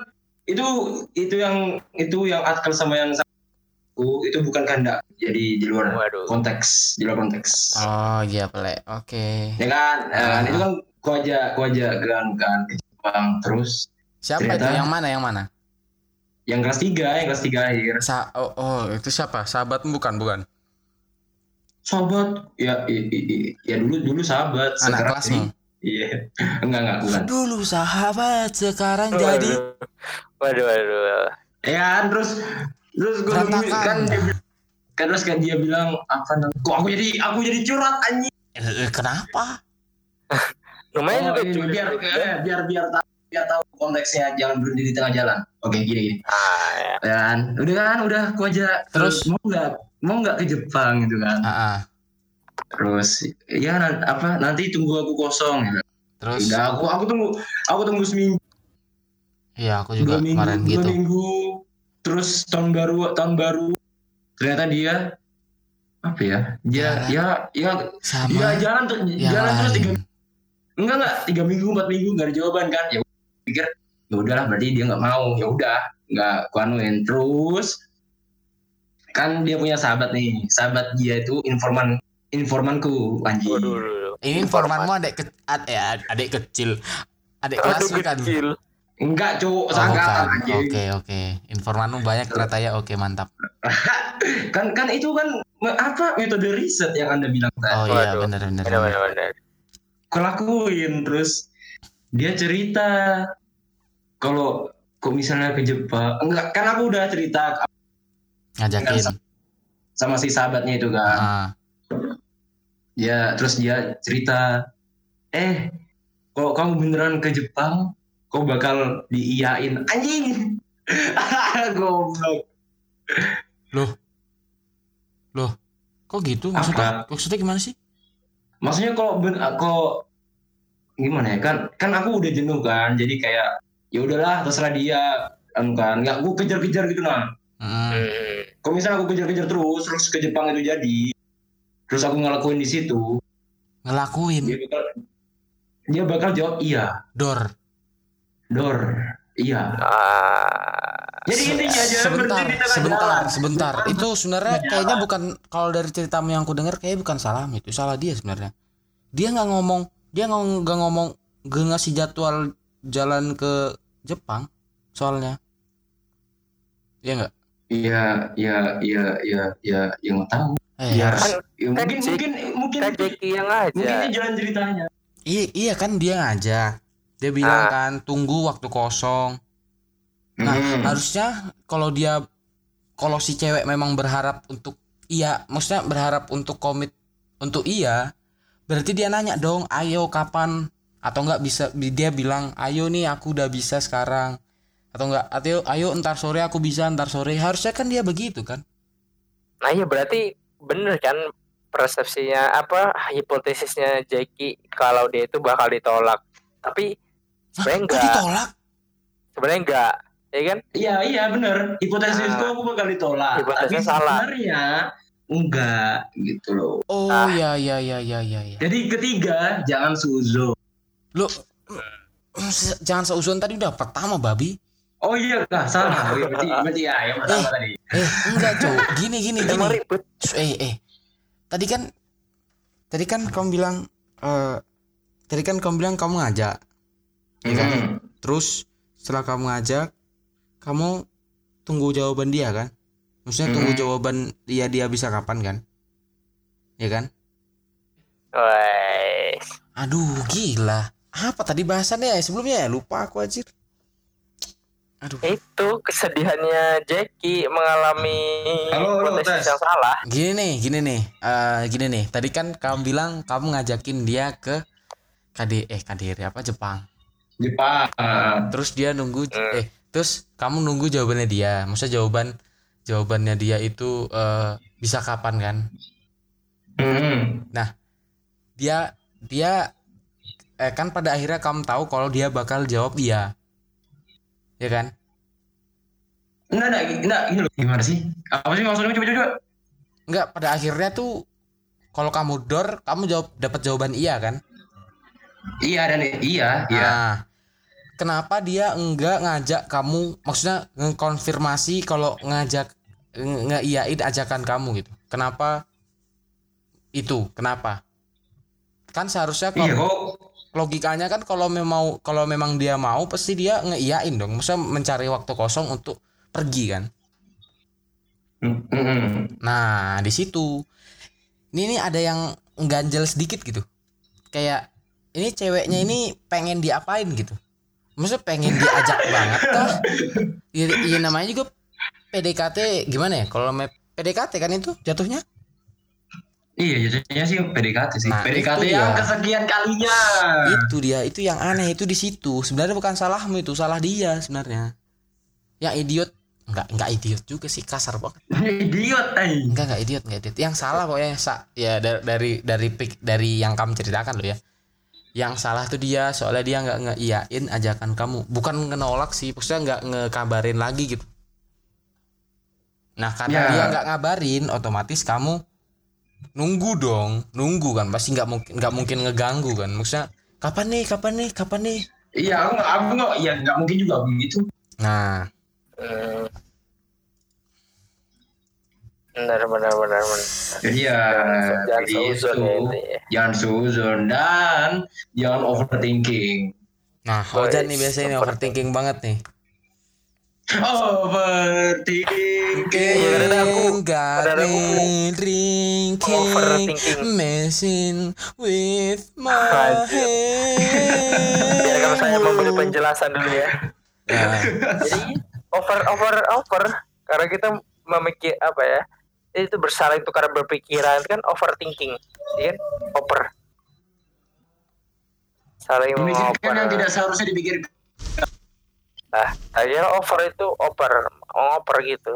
itu itu yang itu yang Atkel sama yang aku itu bukan kehendak jadi di luar Waduh. konteks di luar konteks Oh iya pelek. Oke. ya kan Ya kan? Ah. itu kan ku aja ku aja kan kan ke Jepang terus Siapa Ternyata- itu? Yang mana? Yang mana? yang kelas 3 yang kelas 3 akhir Sa oh, oh, itu siapa? Sahabatmu bukan, bukan. sahabat ya i, i, i- ya dulu dulu sahabat Anak kelasmu. Iya enggak enggak bukan Dulu sahabat, sekarang Waduh. jadi Waduh waduh. ya kan terus terus gue kan dia kan terus kan dia bilang apa namanya kok aku jadi aku jadi curhat anjing Eh, eh, kenapa? Lumayan Oh, juga ini cuy. biar eh, biar biar tahu biar tahu konteksnya jangan berhenti di tengah jalan oke gini gini Ah, ya. ya kan udah kan udah aku aja Terus? mau nggak mau nggak ke Jepang gitu kan Ah, ah. Terus ya apa nanti tunggu aku kosong gitu. Terus? Udah aku aku tunggu aku tunggu seminggu. Iya aku juga dua minggu kemarin dua gitu. minggu. Terus tahun baru tahun baru. Ternyata dia apa ya dia ya ya Sama. ya jalan tuh yang jalan terus tiga enggak enggak tiga minggu empat minggu nggak ada jawaban kan? Ya pikir ya udahlah berarti dia nggak mau. Ya udah nggak kuanuin terus kan dia punya sahabat nih. Sahabat dia itu informan informanku anjing. Ini informanmu adik ke, ad, ya, adik kecil. Adik kelas bukan? kecil. enggak cowok Oh, anjing Oke, oke. Informanmu banyak ternyata ya. Oke, mantap. kan kan itu kan apa metode riset yang anda bilang tadi Oh iya, benar benar. Benar benar. benar benar. aku lakuin terus dia cerita kalau kok misalnya ke Jepang enggak kan aku udah cerita Ngajakin. sama si sahabatnya itu kan Ah, ya terus dia cerita eh kalau kamu beneran ke Jepang kau bakal diiyain anjing goblok kok gitu? Apa? Maksudnya, maksudnya gimana sih? maksudnya kalau ben kalau gimana ya kan kan aku udah jenuh kan jadi kayak ya udahlah terserah dia kan kan nggak aku kejar-kejar gitu nah Hmm. Hmm. kalau misalnya aku kejar-kejar terus terus ke Jepang itu jadi terus aku ngelakuin di situ. Ngelakuin? Dia bakal dia bakal jawab iya. Dor. Dor iya. Ah, jadi intinya aja sebentar sebentar jalan. sebentar. Itu sebenarnya kayaknya bukan kalau dari ceritamu yang aku dengar kayaknya bukan salahmu itu salah dia sebenarnya. Dia nggak ngomong dia nggak ngomong nggak ngasih jadwal jalan ke Jepang soalnya. Iya nggak? Iya iya iya iya iya yang tahu eh ya, harus- ya, kan mungkin Jack- mungkin mungkin kan Jackie yang mungkin aja. ini jalan ceritanya iya iya kan dia ngajak dia bilang Ah. kan tunggu waktu kosong Nah, Hmm. harusnya kalau dia kalau si cewek memang berharap untuk iya, maksudnya berharap untuk komit untuk iya, berarti dia nanya dong, ayo kapan atau enggak bisa dia bilang, ayo nih aku udah bisa sekarang atau enggak, ayo ayo ntar sore aku bisa ntar sore harusnya kan dia begitu kan? Nah iya berarti bener kan persepsinya apa hipotesisnya Jackie kalau dia itu bakal ditolak. Tapi sebenarnya enggak, ditolak? sebenarnya enggak, ya kan? Iya iya benar. Hipotesis Ah. itu aku bakal ditolak. Hipotesisnya Tapi salah. sebenarnya enggak gitu loh. Oh Ah. ya ya ya ya ya. Jadi ketiga jangan suzon. Lo jangan seuzon tadi udah pertama babi. Oh iya kah salah. Oh, iya, berarti berarti ya yang pertama tadi. Eh enggak cuy, gini gini gini. Ribet. Eh eh tadi kan tadi kan kamu bilang eh tadi kan kamu bilang kamu ngajak ya kan Hmm. terus setelah kamu ngajak kamu tunggu jawaban dia kan maksudnya tunggu Hmm. jawaban dia dia bisa kapan kan ya kan Wes. aduh gila apa tadi bahasannya ya sebelumnya ya lupa aku anjir aduh Itu kesedihannya Jackie mengalami Halo, halo, tes. yang salah. gini nih gini nih eh gini nih tadi kan kamu bilang kamu ngajakin dia ke KD eh KDR apa Jepang Jepang. terus dia nunggu Hmm. eh terus kamu nunggu jawabannya dia maksudnya jawaban jawabannya dia itu eh, bisa kapan kan Hmm. dia dia eh kan pada akhirnya kamu tahu kalau dia bakal jawab iya ya kan Enggak, enggak, enggak, loh. Gimana sih? Apa sih maksudnya? Coba, coba, coba. enggak pada akhirnya tuh kalau kamu dor kamu jawab dapat jawaban iya kan Iya dan iya, iya. Nah, kenapa dia enggak ngajak kamu maksudnya ngkonfirmasi kalau ngajak nge- ngeiyain ajakan kamu gitu kenapa itu kenapa kan seharusnya Iya kalau kok. Logikanya kan kalau memang kalau memang dia mau pasti dia ngeiyain dong. Maksudnya mencari waktu kosong untuk pergi kan? Nah di situ. Ini nih ada yang ganjel sedikit gitu. Kayak ini ceweknya ini pengen diapain gitu. Maksudnya pengen diajak banget kah? Ya, ya namanya juga PDKT gimana ya? Kalau PDKT kan itu jatuhnya Iya, jadinya sih PDKT sih. Nah, PDKT itu yang kesekian kalinya. itu dia itu yang aneh itu di situ sebenarnya bukan salahmu itu salah dia sebenarnya yang idiot enggak enggak idiot juga sih kasar banget Idiot, ay. enggak enggak idiot enggak idiot yang salah pokoknya sa ya dari dari dari pik- dari yang kamu ceritakan lo ya yang salah tuh dia soalnya dia nggak ngeiyain ajakan kamu bukan ngenolak sih maksudnya nggak ngekabarin lagi gitu nah karena Ya. dia nggak ngabarin otomatis kamu nunggu dong nunggu kan pasti nggak mungkin nggak mungkin ngeganggu kan maksudnya kapan nih kapan nih kapan nih Iya, aku nggak, aku nggak, iya nggak mungkin juga begitu. nah Hmm. Benar, benar, benar, benar. Jadi ya, Jangan jadi seuzon itu. ya ya. Jangan suzon dan jangan overthinking. nah Ojan nih biasanya overthinking banget nih Overthinking. Aku- aku me drinking, overthinking. messing with my Biarkan saya head. memberi penjelasan dulu ya. Ya, Jadi over, over, over. Karena kita memikir apa ya? Itu bersalah itu karena berpikiran kan overthinking, iya kan? Over. Saling Memikirkan yang tidak seharusnya dipikirkan. Nah, akhirnya over itu over, over gitu.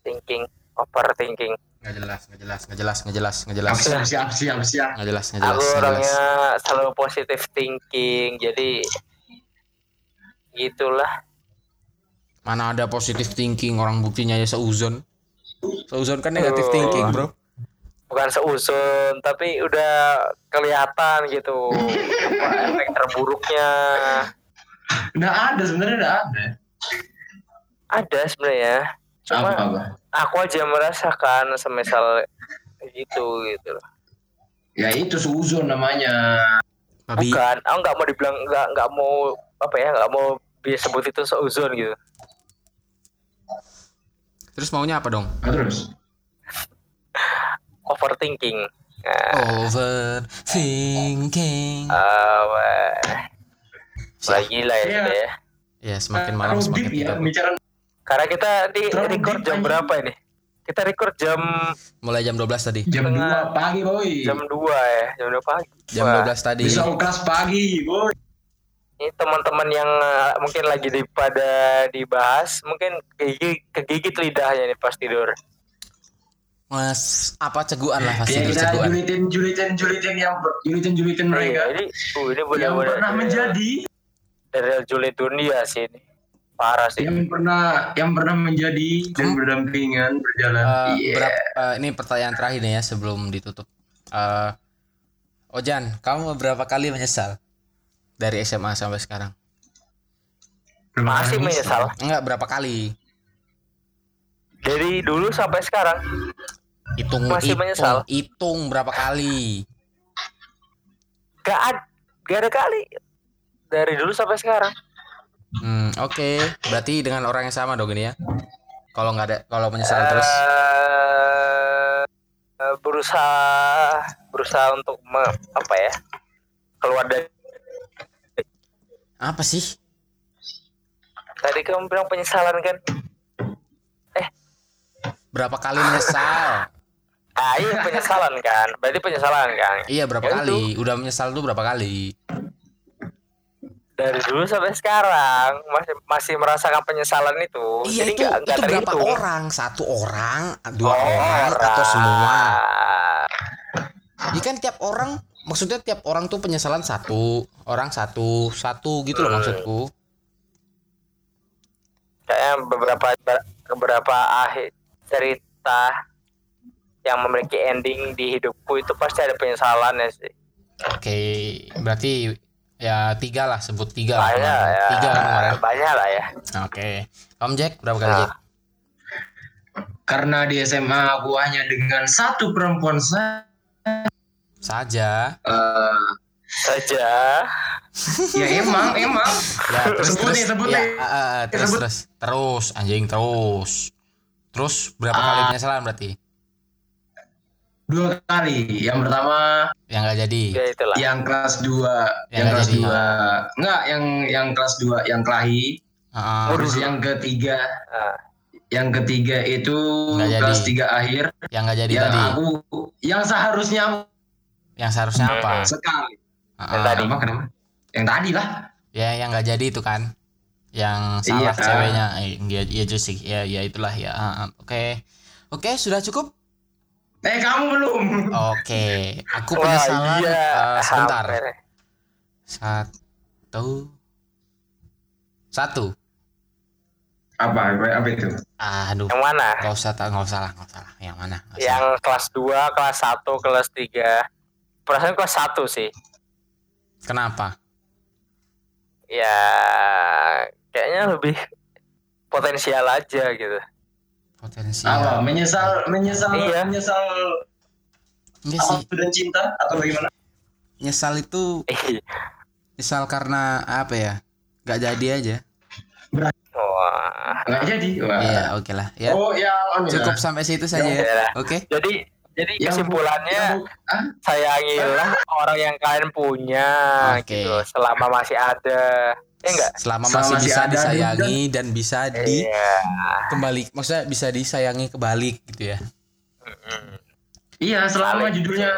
Thinking, overthinking. nggak jelas nggak jelas nggak jelas nggak jelas nggak jelas Siap, siap, siap, siap. nggak jelas nggak jelas Aku orangnya selalu positive thinking, jadi gitulah. mana ada positive thinking orang buktinya ya seuzon seuzon kan negative Oh. thinking bro Bukan seusun, tapi udah kelihatan gitu apa efek terburuknya. Nggak ada sebenarnya nggak ada. Ada sebenarnya, cuma Apa apa? aku aja merasakan semisal gitu gitu loh. Ya itu suzon namanya. babi Bukan, aku nggak mau dibilang nggak nggak mau apa ya nggak mau disebut itu seuzon gitu. terus maunya apa dong Nah, terus. Overthinking. Nah, overthinking uh, lagi lah ya, Iya. kita ya. ya semakin malam semakin deep ya bicara Karena kita di Terlalu record jam aja. berapa ini? Kita record jam mulai jam 12 tadi jam Tengah- 2 pagi boy. jam 2 ya, jam 2 pagi. jam Wah, 12 tadi Bisa kelas pagi boy. Ini teman-teman yang uh, mungkin lagi di pada dibahas, mungkin kegigit, kegigit lidahnya nih pas tidur. mas apa ceguan lah pasti Ya kita ceguan julitin julitin julitin yang julitin julitin Iya, mereka ini, uh, ini yang benar-benar pernah menjadi dari Juli dunia sih ini. Parah sih. yang pernah yang pernah menjadi dan berdampingan berjalan. Eh, Iya. berap- eh, ini pertanyaan terakhir nih ya sebelum ditutup Eh, Ojan kamu berapa kali menyesal dari SMA sampai sekarang Berapa Masih menyesal. enggak berapa kali Dari dulu sampai sekarang. hitung Masih hitung, menyesal. hitung berapa kali Gak ada, gak ada kali. Dari dulu sampai sekarang. Hmm, oke. Berarti dengan orang yang sama dong ini ya. Kalau nggak ada, kalau menyesal terus. Eh, eh, berusaha berusaha untuk me- apa ya keluar dari Apa sih? tadi kamu bilang penyesalan kan Berapa kali menyesal? ah iya penyesalan kan berarti penyesalan kan iya, berapa Ya kali? Udah menyesal tuh berapa kali? Dari dulu sampai sekarang masih masih merasakan penyesalan itu iya jadi itu nggak itu berapa orang? Satu orang, dua Oh, orang, atau semua? orang. Iya kan tiap orang, maksudnya tiap orang tuh penyesalan satu, orang satu, satu gitu loh Hmm. maksudku. kayaknya beberapa beberapa akhir cerita yang memiliki ending di hidupku itu pasti ada penyesalannya sih Oke, berarti ya tiga lah, sebut tiga lah. banyak kemarin. ya Tiga kan kemarin. banyak lah ya Oke, Om Jack berapa kali Nah. Jack? Karena di SMA aku hanya dengan satu perempuan saja. Saja. Eh, saja ya emang emang. Ya, terus Sebut terus. nih, sebut ya, nih. ah, ah, terus Sebut. terus. Terus anjing terus. Terus berapa Ah. kali penyesalan berarti? Dua kali. Yang pertama Yang nggak jadi. ya itulah yang kelas 2, Yang yang, nggak kelas jadi. 2. Enggak, yang yang kelas 2 yang kelahi. Ah, Terus yang ketiga Ah. yang ketiga itu Nggak jadi. kelas 3 akhir yang nggak jadi yang tadi. aku yang seharusnya Yang seharusnya apa? sekali. Ah, Yang tadi. Kenapa, kenapa? Yang tadi lah. Ya yang nggak jadi itu kan. Yang Iya. salah ceweknya. Eh, Iya iya sih. Ya ya itulah ya. Ah, ah. Oke. Oke, sudah cukup? Eh kamu belum. Oke. Aku Wah, penyesalan iya. eh, sebentar. Hampir. Satu. Satu. Apa apa, itu? Aduh. yang mana Gak usah, tak nggak usah lah, nggak usah lah. Yang mana? Usah. yang kelas 2, kelas 1, kelas 3 perasaan kelas 1 sih Kenapa? ya kayaknya lebih potensial aja gitu Potensial. Apa? Menyesal menyesal Iya. menyesal Enggak sih. waktu dan cinta atau bagaimana? Nyesal itu nyesal karena apa ya? Gak jadi aja. Wah. Nggak jadi. Wah. Iya, oke lah. Ya. Oh ya. oh, ya. Cukup sampai situ saja Ya. ya. Oke. jadi jadi Yang bu- kesimpulannya yang bu- ah? sayangilah orang yang kalian punya Oke. gitu selama masih ada ya enggak Selama Selama masih masih bisa ada disayangi dan bisa di iya kembali maksudnya bisa disayangi kebalik gitu ya. Iya, selama Saling- judulnya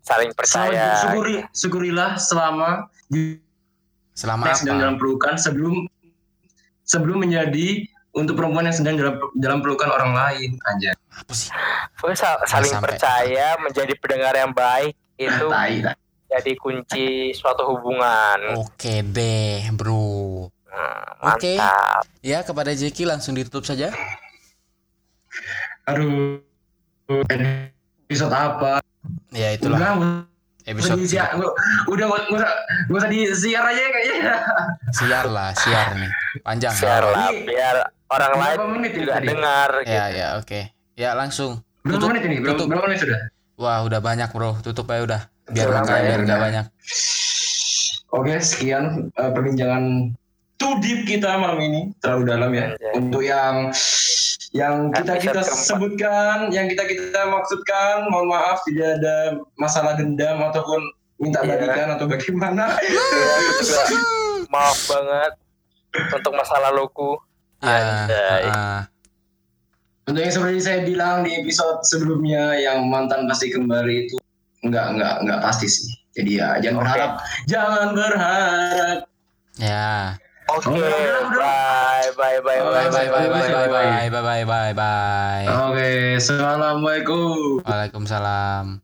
saling percaya syukuri syukurilah selama Selama apa? dalam pelukan sebelum sebelum menjadi untuk perempuan yang sedang dalam dalam pelukan orang lain aja. Apa sih? Pokoknya saling sampai- percaya menjadi pendengar yang baik itu Tai, tai. Jadi kunci suatu hubungan. Oke deh, bro. Hmm, Oke. mantap. Ya, kepada Jeki langsung ditutup saja. Aduh. Episode apa? Ya, itulah nggak episode usah disiar. Nggak- Udah nggak usah nggak usah disiar aja ya, kayaknya. siar lah, siar nih. Panjang. Biar lah, Ini- biar orang lain menit juga tadi? dengar Ya, gitu. ya, oke. Ya, langsung. Berapa Tutup, menit ini? Berapa, tutup. berapa menit sudah? Wah, udah banyak, Bro. Tutup aja udah. Biar aja, biar enggak udah. banyak. Oke, sekian eh, perbincangan too deep kita malam ini terlalu dalam ya. Anjay. Untuk yang yang kita kita sebutkan, yang kita kita maksudkan, mohon maaf tidak ada masalah dendam ataupun minta Iya. balikan atau bagaimana. Ya, juga maaf banget untuk masa laluku. Ya, Anjay. ah, Untuk yang seperti saya bilang di episode sebelumnya yang mantan pasti kembali itu enggak enggak enggak pasti sih. Jadi ya jangan Oke. berharap, jangan berharap. ya. Oke, udah. bye bye bye Bye bye bye bye bye bye. bye bye bye bye bye. Oke, assalamualaikum. Waalaikumsalam.